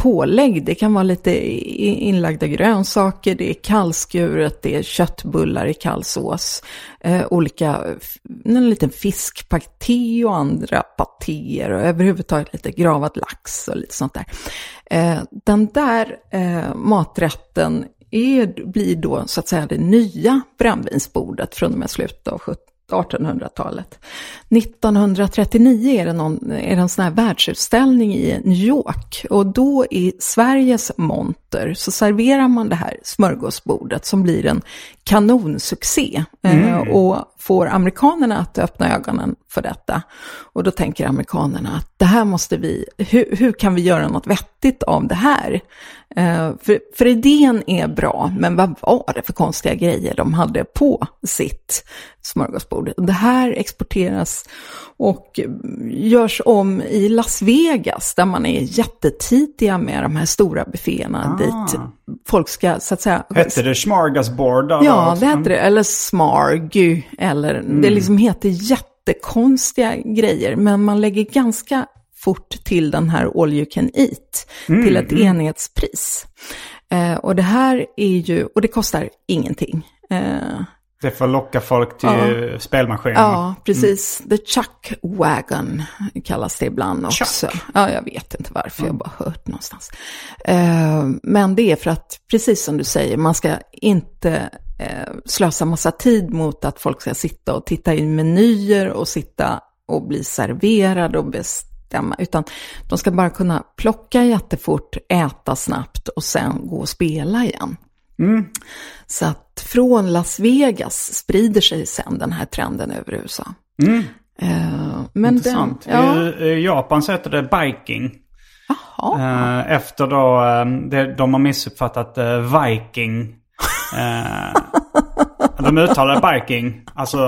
pålägg. Det kan vara lite inlagda grönsaker, det är kallskuret, det är köttbullar i kallsås, eh, olika, en liten fiskpaté och andra patéer och överhuvudtaget lite gravad lax och lite sånt där. Eh, den där eh, maträtten är, blir då så att säga det nya brännvinsbordet från och med slutet av 1800-talet. 1939 är det, någon, är det en sån här världsutställning i New York och då i Sveriges monter så serverar man det här smörgåsbordet som blir en kanonsuccé eh, och får amerikanerna att öppna ögonen för detta. Och då tänker amerikanerna att det här måste vi, hur, hur kan vi göra något vettigt av det här? Eh, för, för idén är bra, men vad var det för konstiga grejer de hade på sitt smörgåsbord? Det här exporteras och görs om i Las Vegas, där man är jättetidiga med de här stora bufféerna, dit folk ska, så att säga... Hette det smorgasbord där Ja, det heter det. Eller smargy. Eller, Det liksom heter jättekonstiga grejer. Men man lägger ganska fort till den här all you can eat. till ett enhetspris. Eh, och det här är ju, och det kostar ingenting. Eh, Det att locka folk till spelmaskinen. Ja, precis. The Chuck Wagon kallas det ibland också. Chuck? Ja, jag vet inte varför, jag har bara hört någonstans. Eh, men det är för att, precis som du säger, man ska inte eh, slösa massa tid mot att folk ska sitta och titta i menyer och sitta och bli serverade och bestämma, utan de ska bara kunna plocka jättefort, äta snabbt och sen gå och spela igen. Så att från Las Vegas sprider sig sen den här trenden över USA. Eh, men Intressant. Den, ja, I, I Japan så heter det biking. jaha. Eh, efter då, eh, det, de har missuppfattat eh, viking. Eh, de uttalar biking. Alltså,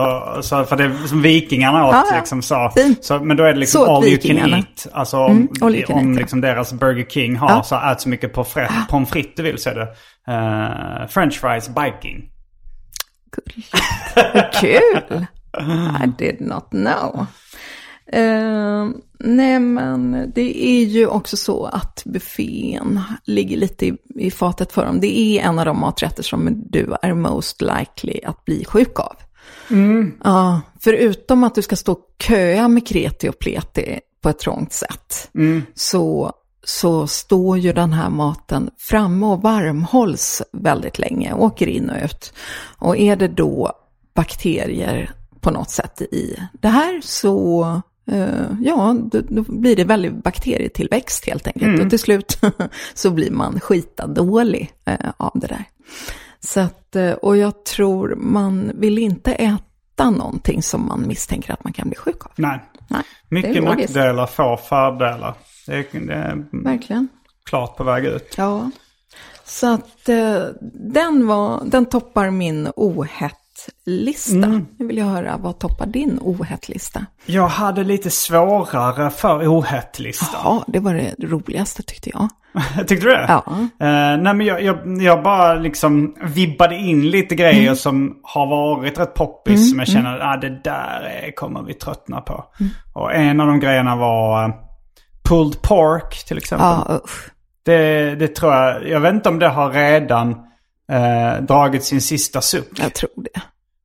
så för det som vikingarna åt ja. liksom sa. Så, men då är det liksom all you can eat. Alltså om, can om ja. liksom deras Burger King har Ja. så ät så mycket pommes frites du vill så är det eh, French fries biking. Kul! I did not know. Eh, nej men det är ju också så att buffén ligger lite i, i fatet för dem. Det är en av de maträtter som du är most likely att bli sjuk av. Ja, förutom att du ska stå och köa med kreti och pleti på ett trångt sätt, så, så står ju den här maten framme och varmhålls väldigt länge, åker in och ut. Och är det då bakterier på något sätt i det här så eh, ja, då, blir det väldigt bakterietillväxt helt enkelt. Och till slut så blir man skitadålig eh, av det där. Så att, eh, och jag tror man vill inte äta någonting som man misstänker att man kan bli sjuk av. Nej. Nej, Mycket nackdelar, få fördelar. Det är, det är Verkligen. klart på väg ut. Ja. Så att eh, den, var, den toppar min ohett-lista. Nu vill jag höra, vad toppar din ohett-lista? Jag hade lite svårare för ohett-listan. Ja, det var det roligaste tyckte jag. Tyckte du det? Ja. Eh, nej men jag, jag, jag bara liksom vibbade in lite grejer Mm. som har varit rätt poppis. som jag känner att ah, det där är, kommer vi tröttna på. Mm. Och en av de grejerna var uh, pulled pork till exempel. Ja, usch. Det, det tror jag, jag vet inte om det har redan eh, dragit sin sista suck. Jag tror det.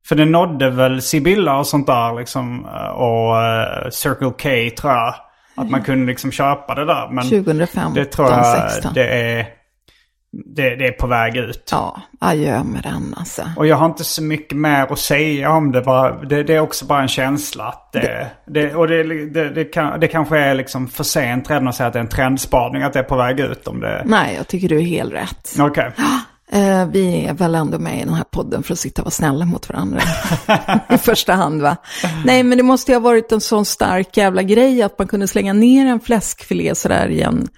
För det nådde väl Sibylla och sånt där liksom. eh, Och uh, Circle K tror jag. Att man kunde liksom köpa det där. Men 2015, det tror jag 16. det är, det, det är på väg ut. Ja, adjö med den alltså. Och jag har inte så mycket mer att säga om det. Bara, det, det är också bara en känsla. Att det, det, och det, kan, det kanske är liksom för sent redan att säga att det är en trendspaning. Att det är på väg ut. Om det... Nej, jag tycker du är helt rätt. Okej. Eh, vi är väl ändå med i den här podden för att sitta och vara snälla mot varandra. I första hand va. Nej men det måste ju ha varit en sån stark jävla grej att man kunde slänga ner en fläskfilé sådär i en,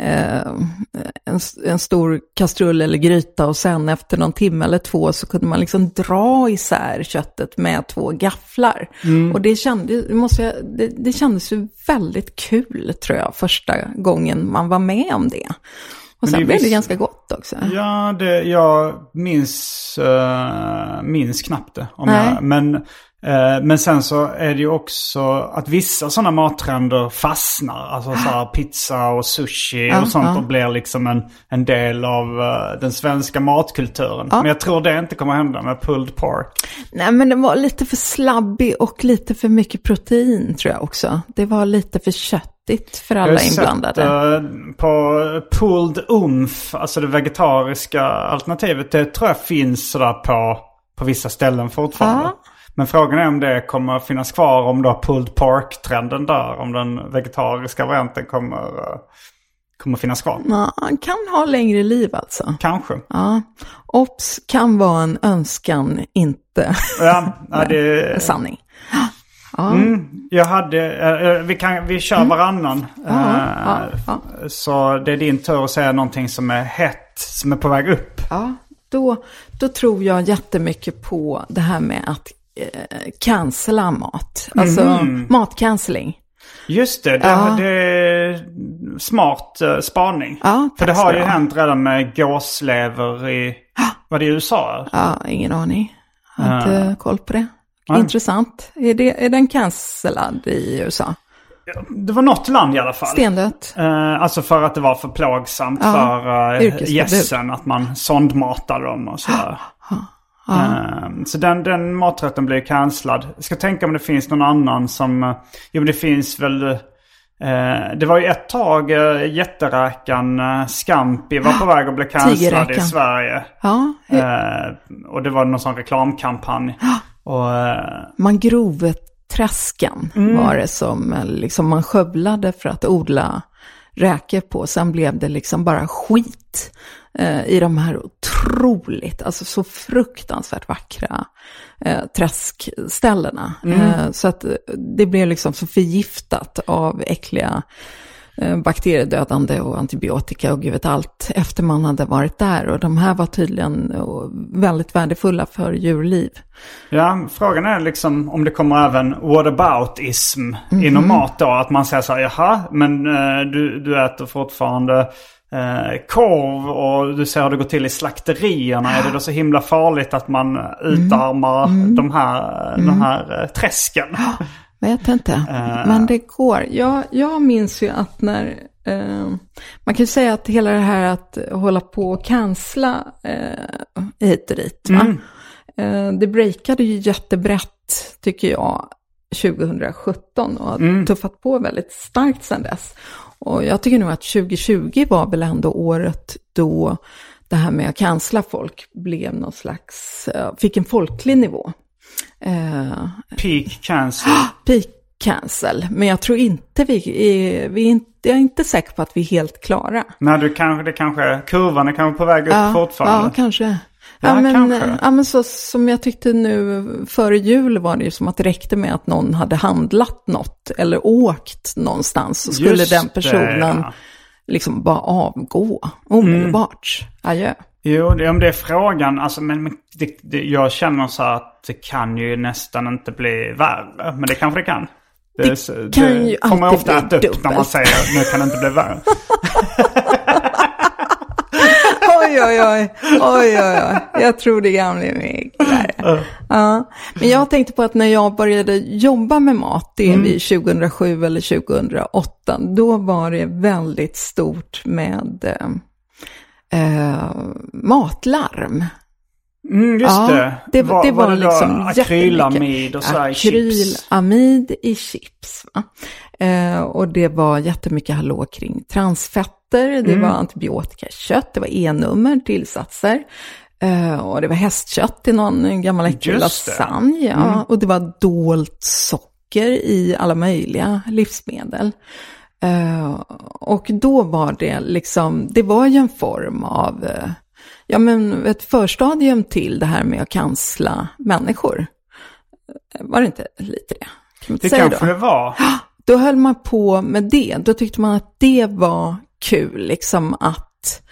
en, en stor kastrull eller gryta och sen efter någon timme eller två så kunde man liksom dra isär köttet med två gafflar. Och det, kände, måste jag, det, det kändes ju väldigt kul tror jag första gången man var med om det. Och sen det blev det ganska gott också. Ja, det, jag minns, eh, minns knappt det. Om jag, men, eh, men sen så är det ju också att vissa sådana mattrender fastnar. Alltså så här pizza och sushi och sånt. Och blir liksom en, en del av eh, den svenska matkulturen. Men jag tror det inte kommer hända med pulled pork. Nej, men den var lite för slabbig och lite för mycket protein tror jag också. Det var lite för köttigt för Jag alla sett, inblandade. eh, på pulled umf, alltså det vegetariska alternativet. Det tror jag finns sådär på, på vissa ställen fortfarande. Ja. Men frågan är om det kommer finnas kvar om då pulled pork-trenden där. Om den vegetariska varianten kommer, eh, kommer finnas kvar. Ja, kan ha längre liv alltså. Kanske. Ja. Ops kan vara en önskan, inte Ja, ja, det, sanning. jag hade, eh, vi, kan, vi kör varannan. Mm. Ja, Eh, ja, Så det är din tur att säga någonting som är hett, som är på väg upp. Ja, då, då tror jag jättemycket på det här med att eh, cancella mat. Alltså Mhm. matcancelling. Just det, det, Ja. det är smart uh, spaning. Ja, För det har ju hänt redan med gåslever i, var det i USA? Ja, ingen aning. Jag har inte koll på det. Ja. Intressant. Är, det, är den cancellad i USA? Det var något land i alla fall. Stendött? Eh, alltså för att det var för plågsamt Ja, för yrkesförbud. gässen att man sondmatade dem och sådär. Eh, så den, den maträtten blev cancellad. Jag ska tänka om det finns någon annan som... Uh, jo men det finns väl... eh, det var ju ett tag uh, jätteräkan Scampi var på väg att bli cancellad i. Sverige. Ja, hur- Eh, och det var någon sån reklamkampanj. Och, eh, Mm. var det som eh, liksom man skövlade för att odla räkor på. Sen blev det liksom bara skit eh, i de här otroligt, alltså så fruktansvärt vackra eh, träskställena. Mm. Eh, så att eh, det blev liksom så förgiftat av äckliga eh, bakteriedödande och antibiotika och gud vet allt efter man hade varit där. Och de här var tydligen väldigt värdefulla för djurliv. Ja, frågan är liksom om det kommer även whataboutism inom mat då. Att man säger så här, jaha, men du, du äter fortfarande eh, korv och du ser hur det går till i slakterierna. Är det då så himla farligt att man utarmar de här, de här eh, träsken? Vet inte, men det går. Jag, jag minns ju att när, eh, man kan ju säga att hela det här att hålla på och cancella eh, hit och dit, va? Eh, det breakade ju jättebrett, tycker jag, 2017 och har tuffat på väldigt starkt sedan dess. Och jag tycker nog att 2020 var väl ändå året då det här med att cancella folk blev någon slags, eh, fick en folklig nivå. Eh, Peak cancer. peak cancel. Men jag tror inte vi är, vi är inte, jag är inte säker på att vi är helt klara. Nej, du kanske, det kanske, kurvan är kanske på väg upp fortfarande. ja, kanske. Ja, men, kanske. ja, men så som jag tyckte nu före jul var det ju som att det räckte med att någon hade handlat något eller åkt någonstans så skulle Just den det, personen. Mm. liksom bara avgå omedelbart. Adjö. Jo, det, om det är frågan, alltså, men, men det, det, jag känner så att det kan ju nästan inte bli värre. Men det kanske det kan. Det, Det kan ju alltid ofta bli äta upp när man dubbelt. säger nu kan det inte bli värre. Oj, oj, oj. Oj, oj. Jag tror det mycket värre. Ja. Men jag tänkte på att när jag började jobba med mat, det är vid 2007 eller 2008, då var det väldigt stort med eh, eh, matlarm. Mm, just Ja, det. det- var, det var var det liksom akrylamid och i chips? Akrylamid i chips. Eh, och det var jättemycket hallå kring transfetter, det Mm. var antibiotika i kött, det var E-nummer, tillsatser. Eh, och det var hästkött i någon gammal äcklig det. Mm. lasagne. Ja. Och det var dolt socker i alla möjliga livsmedel. Eh, och då var det liksom, det var ju en form av, eh, ja men ett förstadium till det här med att kansla människor. Var det inte lite det? Kan inte Det kanske det var. Då höll man på med det. Då tyckte man att det var kul, liksom att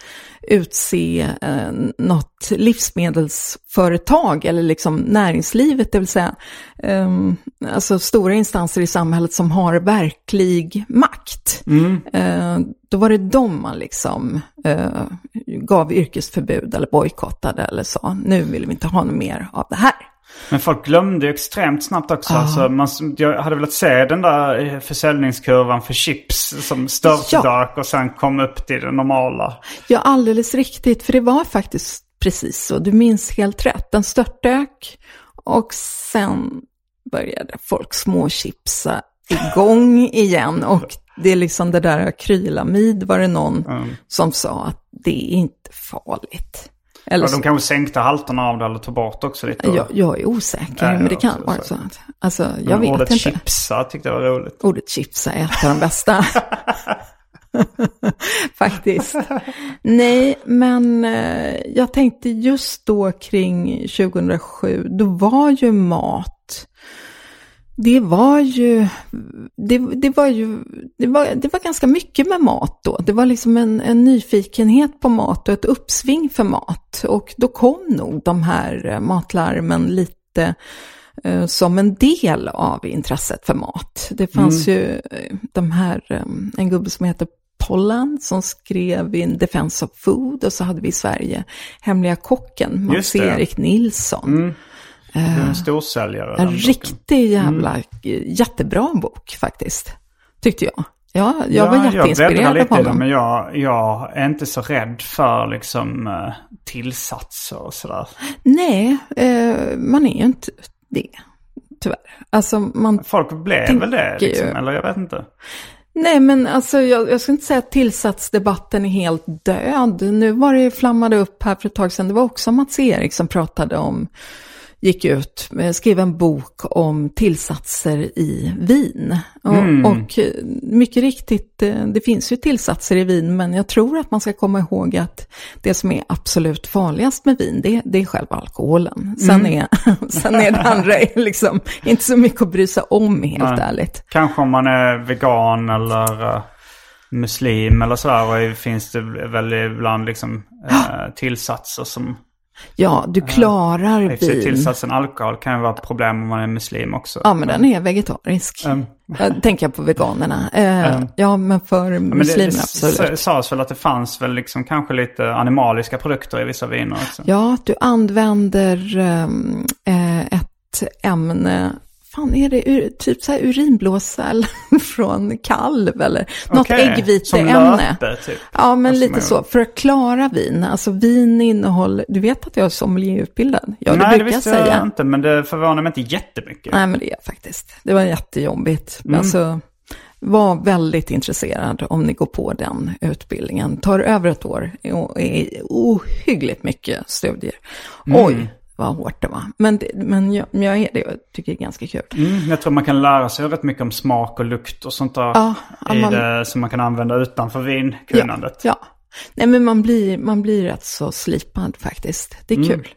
utse eh, något livsmedelsföretag eller liksom näringslivet, det vill säga eh, alltså stora instanser i samhället som har verklig makt. Eh, då var det dem man liksom eh, gav yrkesförbud eller bojkottade eller sa, nu vill vi inte ha något mer av det här. Men folk glömde ju extremt snabbt också. Alltså, man, jag hade velat se den där eh, försäljningskurvan för chips som störtdök och sen kom upp till det normala. Ja, alldeles riktigt, för det var faktiskt precis så. Du minns helt rätt. Den störtdök och sen började folk småchipsa igång igen. Och det är liksom det där akrylamid var det någon som sa att det är inte farligt. Eller Och de kanske sänkte halterna av det eller tog bort också lite. Jag, jag är osäker, Nej, men det kan vara så. alltså, jag Men vet ordet inte. chipsa tyckte jag var roligt. Ordet chipsa är ett av de bästa. Faktiskt. Nej, men eh, jag tänkte just då kring 2007, då var ju mat, det var ju, det, det var ju, det var, det var ganska mycket med mat då. Det var liksom en, en nyfikenhet på mat och ett uppsving för mat. Och då kom nog de här eh, matlarmen lite eh, som en del av intresset för mat. Det fanns Mm. ju eh, de här, eh, en gubbe som heter Pollan som skrev In Defense of Food och så hade vi i Sverige Hemliga kocken. Mats-Erik Nilsson. Mm. Det är en storsäljare. En riktig jävla Mm. jättebra bok faktiskt, tyckte jag. Ja, jag Ja, var Jag jätteinspirerad lite av i det, honom. men jag, jag är inte så rädd för liksom eh, tillsatser och sådär. Nej, eh, man är ju inte det, tyvärr. Alltså man Folk blev väl det, liksom, ju. eller jag vet inte. Nej, men alltså jag, jag ska inte säga att tillsatsdebatten är helt död. Nu var det flammade upp här för ett tag sedan. Det var också Mats Erik som pratade om, gick ut, eh, skrev en bok om tillsatser i vin. Och, Mm. och eh, mycket riktigt, eh, det finns ju tillsatser i vin, men jag tror att man ska komma ihåg att det som är absolut farligast med vin, det, det är själva alkoholen. Sen, Mm. är, sen är det andra liksom inte så mycket att bry sig om, helt Nej. ärligt. Kanske om man är vegan eller muslim eller sådär. Och finns det väl ibland liksom tillsatser som... Ja, du klarar sig vin. tillsatsen alkohol kan ju vara ett problem om man är muslim också. Ja, men den är vegetarisk. Um, Jag tänker på veganerna. Eh, ja, men för det, muslimer det absolut. s- sades väl att det fanns väl liksom kanske lite animaliska produkter i vissa viner också. Ja, du använder eh, ett ämne, fan är det ur, typ så här urinblåsa från kalv eller något Som äggviteämne. typ. Ja, men Alltså, lite man- så. För att klara vin. Alltså vin innehåller, du vet att jag är sommelierutbildad? Ja, det Nej, det brukar jag visste säga. jag inte, men det förvånar mig inte jättemycket. Nej, men det är jag faktiskt. Det var jättejobbigt. Mm. Alltså, var väldigt intresserad om ni går på den utbildningen. Tar över ett år och är ohyggligt mycket studier. Mm. Oj, vad hårt det var. Men, det, men jag, jag är det och tycker det är ganska kul. Mm, jag tror man kan lära sig rätt mycket om smak och lukt och sånt där. Ja, i man- det, som man kan använda utanför vinkunnandet. Ja, ja. Nej, men man blir, man blir rätt så slipad faktiskt. Det är Mm. kul.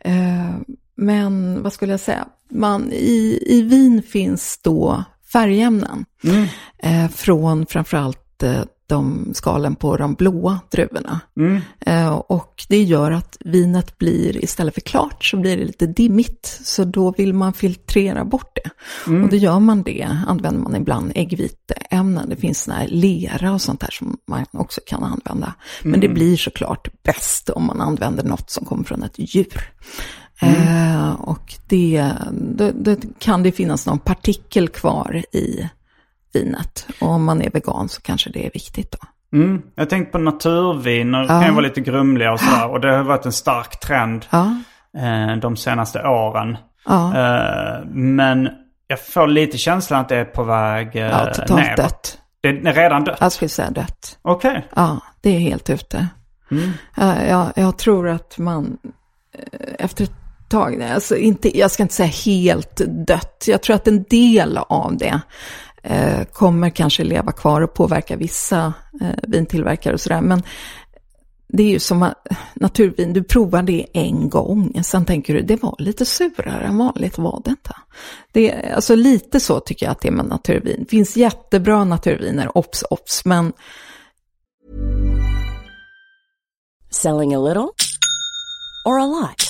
Eh, men vad skulle jag säga? Man, i, I vin finns då färgämnen. Mm. Eh, från framförallt eh, de skalen på de blåa druvorna. Mm. Eh, och det gör att vinet blir, istället för klart, så blir det lite dimmigt. Så då vill man filtrera bort det. Mm. Och då gör man det, använder man ibland äggviteämnen. Det finns såna här lera och sånt där som man också kan använda. Men Mm. det blir såklart bäst om man använder något som kommer från ett djur. Mm. Eh, och det, då, då kan det finnas någon partikel kvar i vinet. Och om man är vegan så kanske det är viktigt då. Mm. Jag tänkte på naturviner, Ja. kan ju vara lite grumliga och sådär. Och det har varit en stark trend. Ja, eh, de senaste åren. Ja. Eh, men jag får lite känslan att det är på väg eh, Ja, totalt neråt. dött. Det är redan dött? Jag skulle säga dött. Okej. Ja, det är helt ute. Ja, jag, jag tror att man eh, efter ett tag, alltså inte, jag ska inte säga helt dött, jag tror att en del av det eh, Eh, kommer kanske leva kvar och påverka vissa eh, vintillverkare och sådär. Men det är ju som att naturvin, du provar det en gång, sen tänker du det var lite surare än vanligt, var det inte? Det är, alltså lite så tycker jag att det är med naturvin. Det finns jättebra naturviner, obs, obs, men Selling a little or a lot?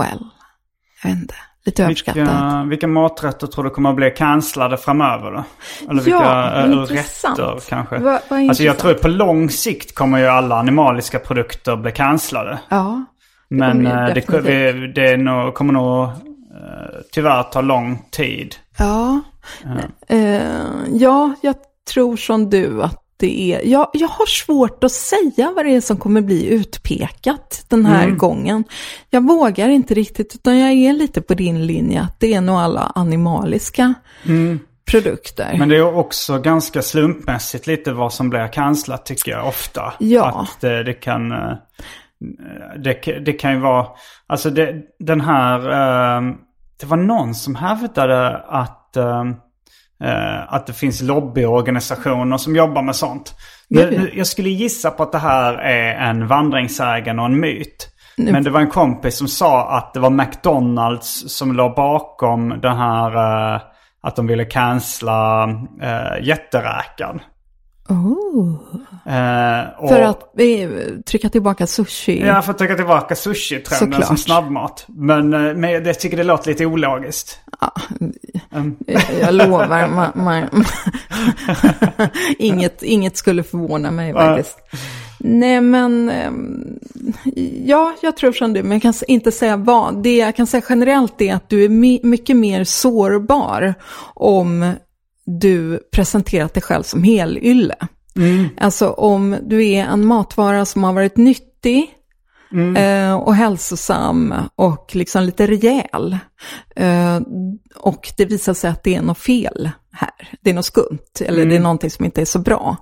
Well, jag vet inte, lite överskattat. Vilka, maträtter tror du kommer att bli cancellade framöver då? Eller vilka Ja, eh, intressant. rätter kanske? Vad- vad alltså jag tror att på lång sikt kommer ju alla animaliska produkter bli cancellade. Ja, Men kommer ju eh, det, det, är nog, kommer nog eh, tyvärr ta lång tid. Ja. Eh, ja, jag tror som du att det är... Jag, jag har svårt att säga vad det är som kommer bli utpekat den här Mm. gången. Jag vågar inte riktigt, utan jag är lite på din linje att det är nog alla animaliska produkter. Mm. Men det är också ganska slumpmässigt lite vad som blir cancellat tycker jag ofta. Ja. Att det, det kan... eh, Det, det kan ju vara... Alltså det, den här... eh, Det var någon som hävdade att... eh, eh, Att det finns lobbyorganisationer som jobbar med sånt. Ja, Det- ja. Jag skulle gissa på att det här är en vandringssägen och en myt. Men det var en kompis som sa att det var McDonalds som låg bakom den här... eh, Att de ville cancella uh, jätteräkan. Oh. Eh, och- För att eh, trycka tillbaka sushi. Ja, för att trycka tillbaka sushi-trenden som snabbmat. Men, eh, men jag tycker det låter lite ologiskt. Jag, jag lovar, man, man, inget, inget skulle förvåna mig faktiskt. Nej men, ehm, ja jag tror som du, men jag kan inte säga vad. Det jag kan säga generellt är att du är my- mycket mer sårbar om du presenterat dig själv som helylle. Alltså om du är en matvara som har varit nyttig, eh, och hälsosam och liksom lite rejäl. Eh, och det visar sig att det är något fel här. Det är något skumt eller det är någonting som inte är så bra.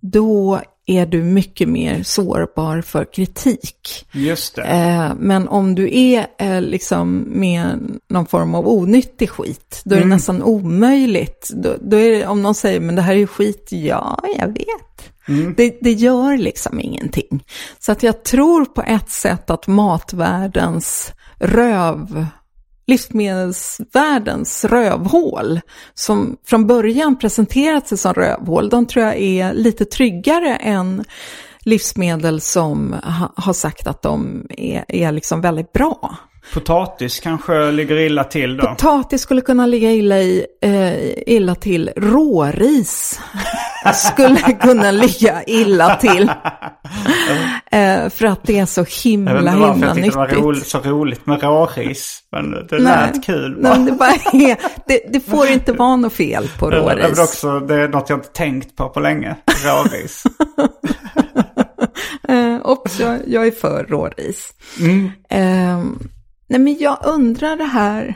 Då är du mycket mer sårbar för kritik. Just det. Eh, men om du är eh, liksom med någon form av onyttig skit, då är det nästan omöjligt. Då, då är det, om någon säger, men det här är ju skit, ja, jag vet. Det, det gör liksom ingenting. Så att jag tror på ett sätt att matvärldens röv, livsmedelsvärldens rövhål, som från början presenterat sig som rövhål, de tror jag är lite tryggare än livsmedel som ha, har sagt att de är, är liksom väldigt bra. Potatis kanske ligger illa till då. Potatis skulle kunna ligga illa, i, eh, illa till. Råris skulle kunna ligga illa till. Eh, för att det är så himla, jag vet inte himla jag tyckte det var nyttigt. roligt, så roligt med råris. Men det Nej. lät kul. Nej, det, bara är, det, det får inte vara något fel på Det råris. också, det är något jag inte tänkt på på länge. Råris. Eh, också, jag är för råris. Mm. Eh, nej men jag undrar det här,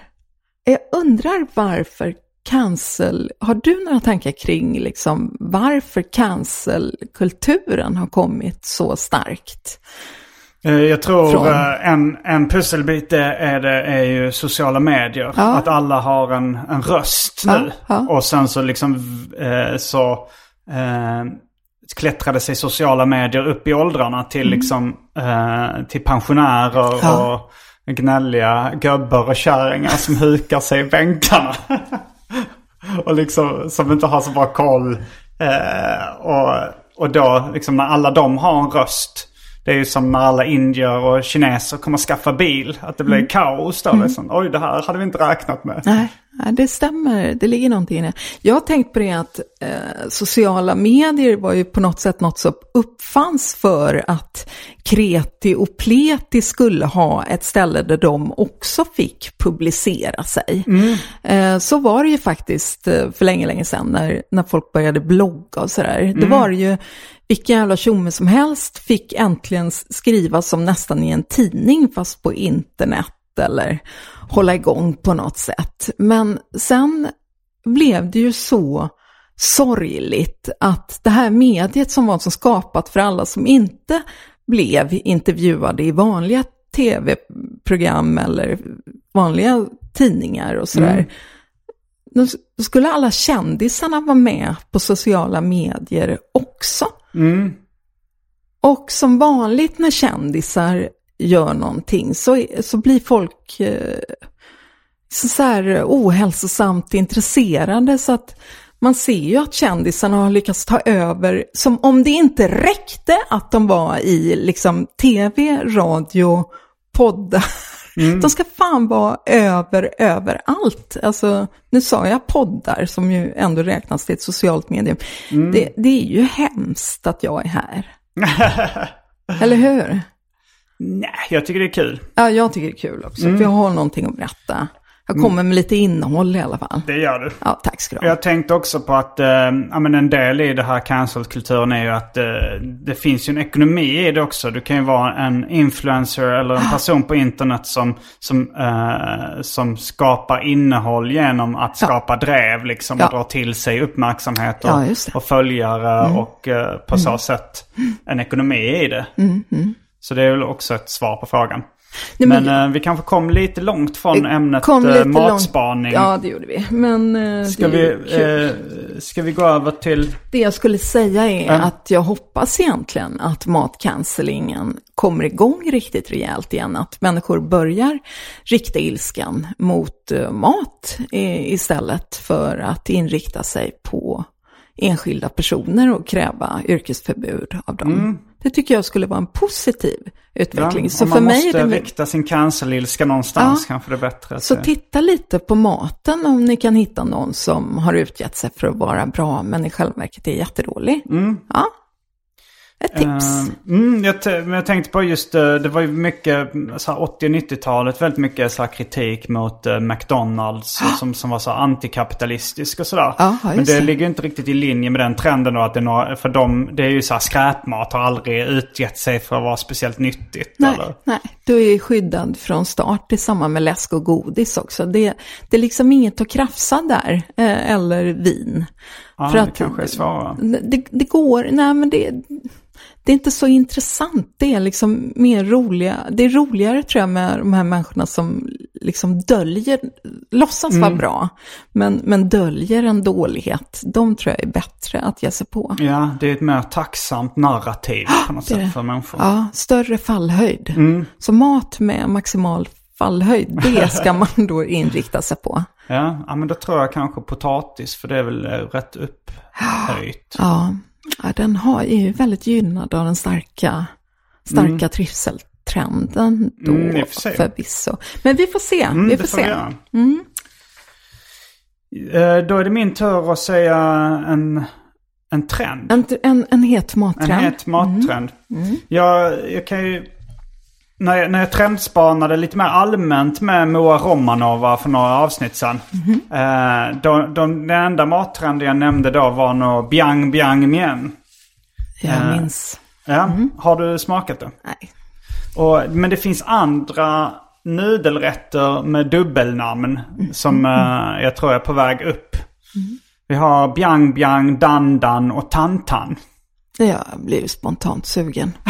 jag undrar varför cancel, har du några tankar kring liksom varför cancelkulturen har kommit så starkt? Eh, Jag tror Från- eh, en, en pusselbit är, det, är ju sociala medier. Ja. Att alla har en, en röst Ja, nu. ja. Och sen så liksom eh, så eh, klättrade sig sociala medier upp i åldrarna till liksom eh, till pensionärer Mm. Och gnälliga gubbar och kärringar som hukar sig i bänkarna. och liksom som inte har så bra koll. Eh, och, och då liksom när alla de har en röst. Det är ju som när alla indier och kineser kommer skaffa bil. Att det blir Mm. kaos då. Liksom. Oj, det här hade vi inte räknat med. Nej, det stämmer. Det ligger någonting i det. Jag har tänkt på det att eh, sociala medier var ju på något sätt något som uppfanns för att kreti och pleti skulle ha ett ställe där de också fick publicera sig. Eh, så var det ju faktiskt eh, för länge, länge sedan när, när folk började blogga och sådär. Det var ju vilken jävla tjomme som helst fick äntligen skriva som nästan i en tidning fast på internet eller hålla igång på något sätt. Men sen blev det ju så sorgligt att det här mediet som var som skapat för alla som inte blev intervjuade i vanliga tv-program eller vanliga tidningar och sådär. Då då skulle alla kändisarna vara med på sociala medier också. Mm. Och som vanligt när kändisar gör någonting så, så blir folk eh, så, så här ohälsosamt intresserade så att man ser ju att kändisarna har lyckats ta över, som om det inte räckte att de var i liksom tv, radio, poddar. De ska fan vara över, överallt. Alltså, nu sa jag poddar som ju ändå räknas till ett socialt medium. Det, det är ju hemskt att jag är här. Eller hur? Nej, jag tycker det är kul. Ja, jag tycker det är kul också, för jag har någonting att berätta. Jag kommer med lite innehåll i alla fall. Det gör du. Ja, tack ska du ha. Jag tänkte också på att eh, ja, men en del i det här cancel-kulturen är ju att eh, det finns ju en ekonomi i det också. Du kan ju vara en influencer eller en person på internet som, som, eh, som skapar innehåll genom att skapa drev liksom och Ja. dra till sig uppmärksamhet och, Ja, just det. Mm. och följare och eh, på så sätt en ekonomi i det. Så det är väl också ett svar på frågan. Nej, men men- eh, vi kanske kom lite långt från ämnet lite matspaning. Långt. Ja, det gjorde vi. Men eh, Ska vi, ska vi gå över till... Det jag skulle säga är Ja. att jag hoppas egentligen att matcancellingen kommer igång riktigt rejält igen. Att människor börjar rikta ilskan mot mat istället för att inrikta sig på enskilda personer och kräva yrkesförbud av dem. Det tycker jag skulle vara en positiv utveckling. Ja, så för man mig måste är det rikta sin cancelilska någonstans Ja. kanske det är bättre. Så titta lite på maten om ni kan hitta någon som har utgett sig för att vara bra men i själva verket är jättedålig. Ja, ett tips. Eh, mm, jag, men jag tänkte på just, eh, det var ju mycket, så här 80 och 90-talet, väldigt mycket så kritik mot eh, McDonalds som, som var så antikapitalistisk och sådär. Men det, det. ligger ju inte riktigt i linje med den trenden då att det är några, för dem, det är ju så här skräpmat har aldrig utgett sig för att vara speciellt nyttigt. nej, Eller? nej, du är skyddad från start. Det är samma med läsk och godis också. Det, det är liksom inget att krafsa där, eh, eller vin. Ja, det kanske är svårare. Det, det går, nej men det, det är inte så intressant. Det är liksom mer roliga, det är roligare tror jag med de här människorna som liksom döljer, låtsas Mm. vara bra, men, men döljer en dålighet. De tror jag är bättre att ge sig på. Ja, det är ett mer tacksamt narrativ på något sätt för människor. Ja, större fallhöjd. Mm. Så mat med maximal fallhöjd, det ska man då inrikta sig på. Ja, ja, men då tror jag kanske potatis för det är väl rätt upphöjt. Ja, ja den har, är ju väldigt gynnad av den starka, starka Mm. trivsel, mattrenden då Mm, för förvisso. Men vi får se. Mm, vi får se. göra. Eh, Då är det min tur att säga en, en trend. En, en, en het En mattrend. het mattrend. Jag, jag kan ju... När jag, när jag trendspanade lite mer allmänt med Moa Romanova för några avsnitt sedan. Eh, då, de, den enda mattrenden jag nämnde då var nog Biang Biang Mien. Jag Eh, minns. Ja, har du smakat det? Nej. Och, men det finns andra nudelrätter med dubbelnamn som eh, jag tror är på väg upp. Vi har Biang Biang, Dan Dan och Tantan. Jag blir spontant sugen.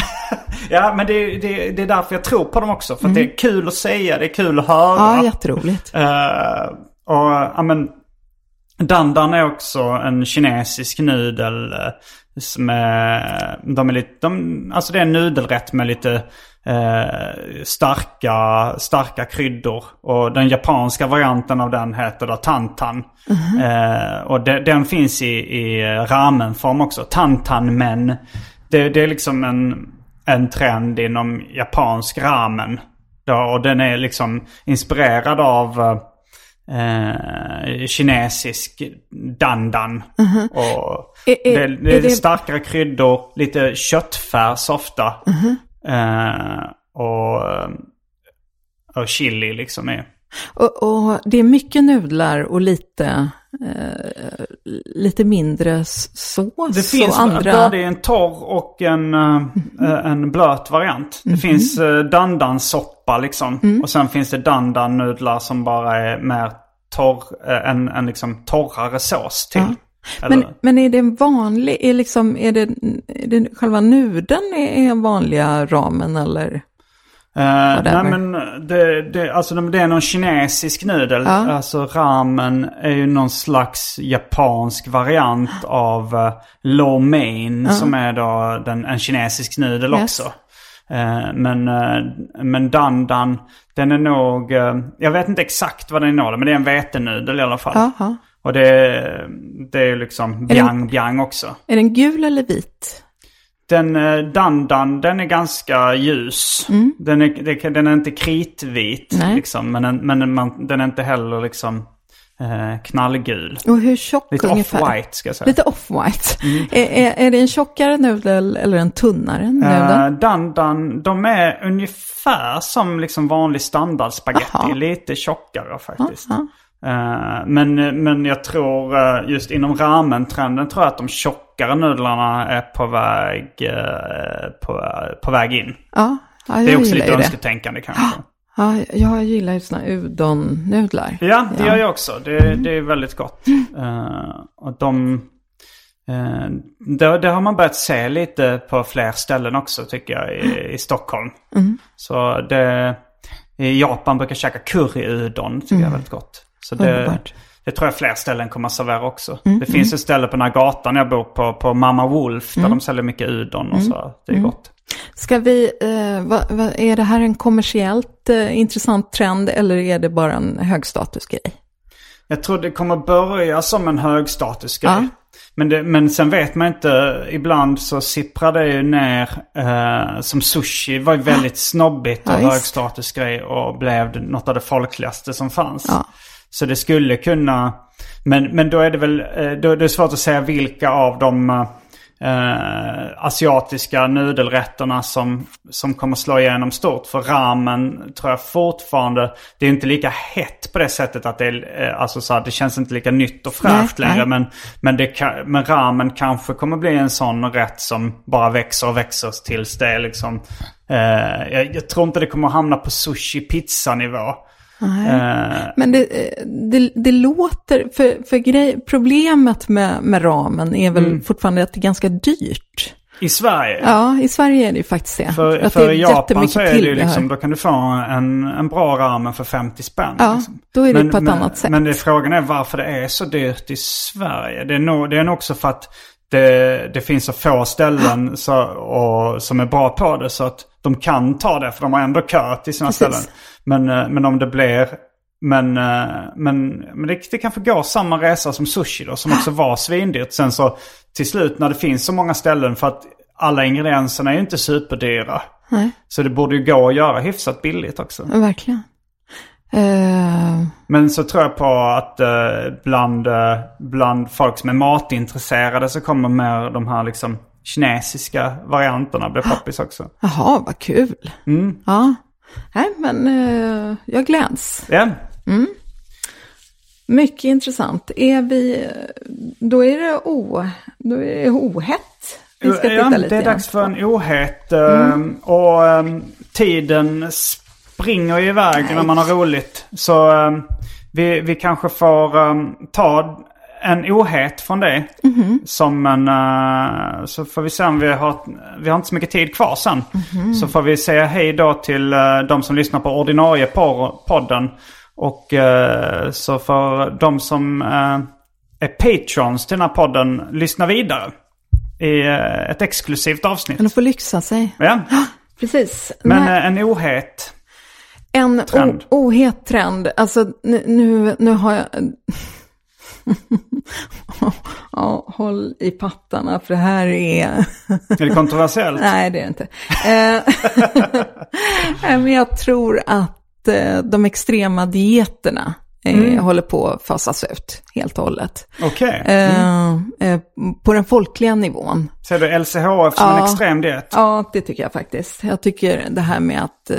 Ja, men det, det, det är därför jag tror på dem också. För att det är kul att säga, det är kul att höra. Ja, jätteroligt. Eh, och ja men, dandan är också en kinesisk nudel. eh, Som är, de är lite, de, alltså det är en nudelrätt med lite eh, starka, starka kryddor. Och den japanska varianten av den heter då tantan. Eh, och det, den finns i, i ramenform också. Tantan-men. Det, det är liksom en, en trend inom japansk ramen. Då, och den är liksom inspirerad av eh, kinesisk dandan. Och Är- är- det, det är, är starkare kryddor, lite köttfärs ofta. Eh, och, och chili liksom är. Och, och det är mycket nudlar och lite, eh, lite mindre sås Det finns och andra... både en torr och en, eh, en blöt variant. Det finns uh, dandan-soppa liksom. Och sen finns det dandan-nudlar som bara är mer torr, eh, en, en liksom torrare sås till. Eller- Men, men är det en vanlig, är, liksom, är, det, är det själva nudeln är, är vanliga ramen eller? Eh, nej men det, det, alltså det är någon kinesisk nudel. Ja. Alltså ramen är ju någon slags japansk variant av uh, lo mein som är då den, en kinesisk nudel Yes. också. Eh, men, men dandan, den är nog, jag vet inte exakt vad den innehåller men det är en vetenudel i alla fall. Jaha. Och det, det är liksom biang biang också. Är den gul eller vit? Den eh, dandan, den är ganska ljus. Den, är, den är inte kritvit Nej. liksom. Men, den, men man, den är inte heller liksom eh, knallgul. Och hur tjock Lite off-white ska jag säga. Lite off-white. Är, är, är det en tjockare nudel eller en tunnare nudel? Eh, dandan, de är ungefär som liksom vanlig standardspagetti. Aha. Lite tjockare faktiskt. Eh, men, men jag tror uh, just inom ramen-trenden tror jag att de tjockare nudlarna är på väg, eh, på, på väg in. ja, ja, jag Det är också lite det. önsketänkande kanske. Ja, jag gillar ju sådana udon-nudlar. Ja, det gör jag också. Det, det är väldigt gott. Eh, och de... Det, det har man börjat se lite på fler ställen också tycker jag i, i Stockholm. Så det... I Japan brukar jag käka curryudon, tycker jag är väldigt gott. Så det, det tror jag fler ställen kommer att servera också. Det finns ett ställe på den här gatan jag bor på, på Mamma Wolf, där de säljer mycket udon och så. Det är gott. Ska vi, eh, vad, vad, är det här en kommersiellt eh, intressant trend eller är det bara en högstatusgrej? Jag tror det kommer börja som en högstatusgrej. Ja. Men, det, men sen vet man inte. Ibland så sipprar det ju ner. Eh, som sushi var ju väldigt snobbigt och Ja, högstatusgrej. Och blev något av det folkligaste som fanns. Ja. Så det skulle kunna. Men, men då är det väl eh, då är det svårt att säga vilka av de eh, asiatiska nudelrätterna som, som kommer slå igenom stort. För ramen tror jag fortfarande, det är inte lika hett på det sättet att det är, eh, alltså så här, det känns inte lika nytt och fräscht längre. nej. Men, men, det kan, men ramen kanske kommer bli en sån rätt som bara växer och växer tills det är liksom, eh, jag, jag tror inte det kommer hamna på sushi-pizza-nivå. Eh, Men det, eh, det, det låter, för, för grej, problemet med, med ramen är väl Mm. fortfarande att det är ganska dyrt. I Sverige? Ja, i Sverige är det ju faktiskt det. För, att för det är Japan så är det ju liksom, då kan du få en, en bra ramen för 50 spänn. Ja, liksom. då är det men, på ett men, annat sätt. Men det, frågan är varför det är så dyrt i Sverige. Det är nog, det är nog också för att det, det finns så få ställen så, och, som är bra på det. Så att de kan ta det för de har ändå kö till sina Precis. ställen. Men, eh, men om det blir... Men, eh, men, men det, det kanske går samma resa som sushi då, som också var svindyrt. Sen så till slut när det finns så många ställen för att alla ingredienserna är ju inte superdyra. Nej. Så det borde ju gå att göra hyfsat billigt också. Verkligen. Eh, Men så tror jag på att bland, bland folk som är matintresserade så kommer mer de här liksom kinesiska varianterna bli poppis också. jaha, vad kul. Ja. Nej, men eh, jag gläds. Ja, Mycket intressant. Är vi, då är det, o, då är det ohett. Vi ska ja titta lite det är dags för en ohet. eh, Och eh, tiden springer iväg när man har roligt. Så eh, vi, vi kanske får ta en ohet från det. Som en... eh, så får vi se om vi har... Vi har inte så mycket tid kvar sen. Så får vi säga hej då till eh, de som lyssnar på ordinarie por- podden. Och eh, så får de som är patrons till den här podden lyssna vidare. I ett exklusivt avsnitt. De får lyxa sig. Ja. Precis. Men Nej, en ohet. en trend. ohet trend. Alltså nu, nu har jag... ja, håll i pattarna för det här är... Är det kontroversiellt? Nej, det är det inte. Eh, Men jag tror att eh, de extrema dieterna eh, håller på att fasas ut helt och hållet. Eh, eh, På den folkliga nivån. Ser du LCHF som en Ja. extrem diet? Ja, det tycker jag faktiskt. Jag tycker det här med att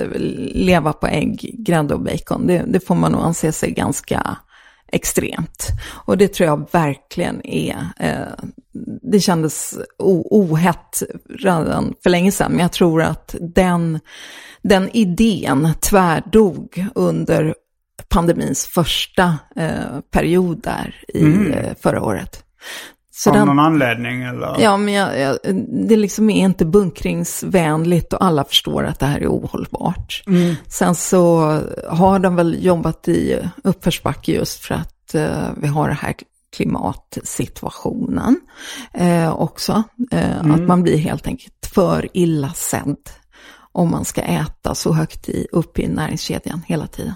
leva på ägg, grädde och bacon, det, det får man nog anse sig ganska extremt. Och det tror jag verkligen är, eh, det kändes ohett redan för länge sedan, men jag tror att den, den idén tvärdog under pandemins första eh, period där i eh, förra året. Så Av den- någon anledning eller? Ja, men jag, jag, det liksom är inte bunkringsvänligt och alla förstår att det här är ohållbart. Sen så har de väl jobbat i uppförsbacke just för att eh, vi har det här klimatsituationen eh, också. Eh, Att man blir helt enkelt för illa sedd om man ska äta så högt i, upp i näringskedjan hela tiden.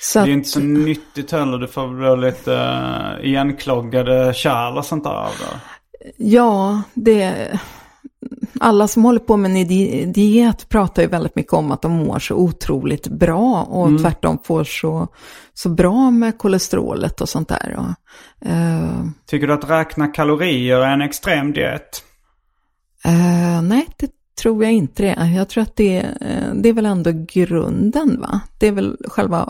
Så Det är inte så nyttigt heller. Du får väl lite uh, igenkloggade kärl och sånt där. av det. Ja, det... Alla som håller på med en di- diet pratar ju väldigt mycket om att de mår så otroligt bra och tvärtom får så, så bra med kolesterolet och sånt där. Och, eh, Tycker du att räkna kalorier är en extrem diet? eh, nej, det tror jag inte det. Jag tror att det, eh, det är väl ändå grunden, va? Det är väl själva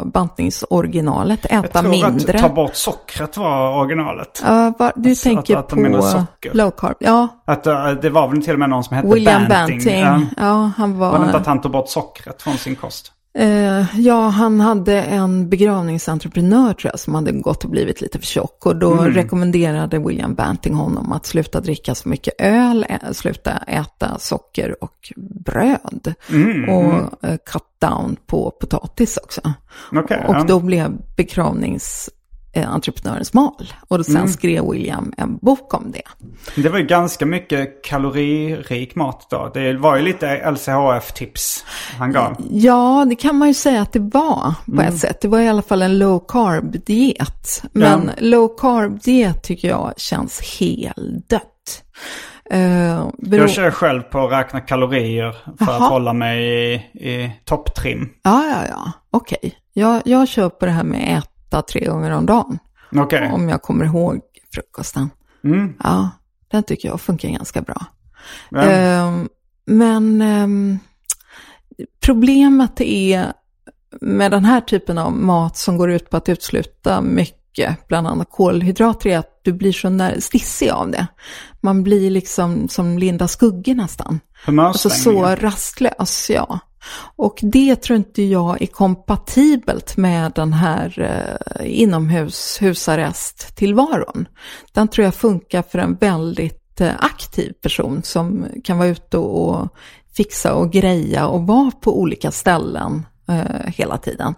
bantningsoriginalet, äta Jag tror mindre. att ta bort sockret var originalet. Ja, va, du Alltså, tänker att- att på low carb. Ja, Att eh, det var väl till och med någon som hette William Banting. Banting. Ja. Ja, han var... Var det inte att han tog bort sockret från sin kost? Eh, ja, han hade en begravningsentreprenör tror jag som hade gått och blivit lite för tjock. Och då rekommenderade William Banting honom att sluta dricka så mycket öl, ä- sluta äta socker och bröd. och eh, cut down på potatis också. Okej, och då blev begravningsentreprenören smal. Och då sen skrev William en bok om det. Det var ju ganska mycket kaloririk mat då. Det var ju lite LCHF-tips han gav. Ja, det kan man ju säga att det var på ett sätt. Det var i alla fall en low carb-diet. Men low carb-diet tycker jag känns heldött. Uh, Jag kör själv på att räkna kalorier för Jaha. att hålla mig i, i topptrim. Ja, ja, ja. Okej. Jag, jag kör på det här med äta tre gånger om dagen. Okej. Om jag kommer ihåg frukosten. Mm. Ja, den tycker jag funkar ganska bra. Ehm, men ehm, problemet är med den här typen av mat som går ut på att utsluta mycket, bland annat kolhydrater, är att du blir så stissig av det. Man blir liksom som Linda Skugge nästan. Alltså så rastlös, ja. Och det tror inte jag är kompatibelt med den här eh, inomhus husarrest-tillvaron. Den tror jag funkar för en väldigt eh, aktiv person som kan vara ute och fixa och greja och vara på olika ställen eh, hela tiden.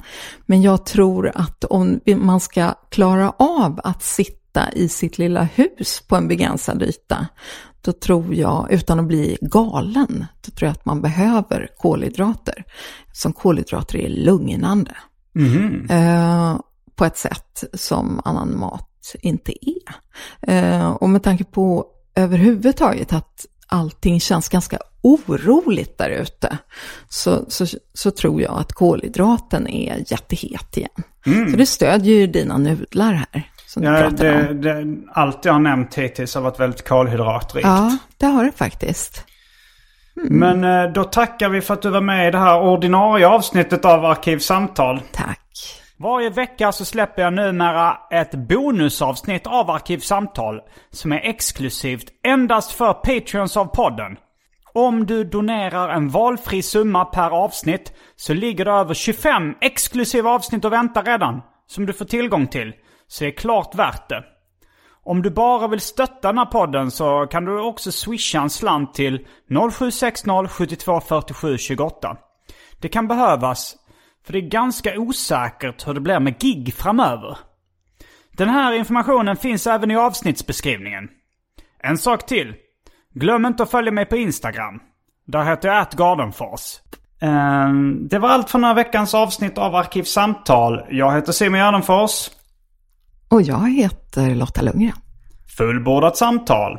Men jag tror att om man ska klara av att sitta i sitt lilla hus på en begränsad yta, då tror jag, utan att bli galen, då tror jag att man behöver kolhydrater. Som kolhydrater är lugnande. Eh, på ett sätt som annan mat inte är. Eh, och med tanke på överhuvudtaget att allting känns ganska oroligt där ute så, så, så tror jag att kolhydraten är jättehet igen. Mm. Så det stödjer ju dina nudlar här. Som ja, det, det, allt jag har nämnt hittills har varit väldigt kolhydratrikt. Ja, det har det faktiskt. Mm. Men eh, då tackar vi för att du var med i det här ordinarie avsnittet av Arkivsamtal. Tack. Varje vecka så släpper jag numera ett bonusavsnitt av Arkivsamtal som är exklusivt endast för Patreons av podden. Om du donerar en valfri summa per avsnitt så ligger det över 25 exklusiva avsnitt och väntar redan. Som du får tillgång till. Så det är klart värt det. Om du bara vill stötta den här podden så kan du också swisha en slant till 0760 72 47 28. Det kan behövas, för det är ganska osäkert hur det blir med gig framöver. Den här informationen finns även i avsnittsbeskrivningen. En sak till. Glöm inte att följa mig på Instagram. Där heter jag atgardenfors. Ehm, det var allt för den här veckans avsnitt av Arkivsamtal. Jag heter Simon Gärdenfors. Och jag heter Lotta Lundgren. Fullbordat samtal.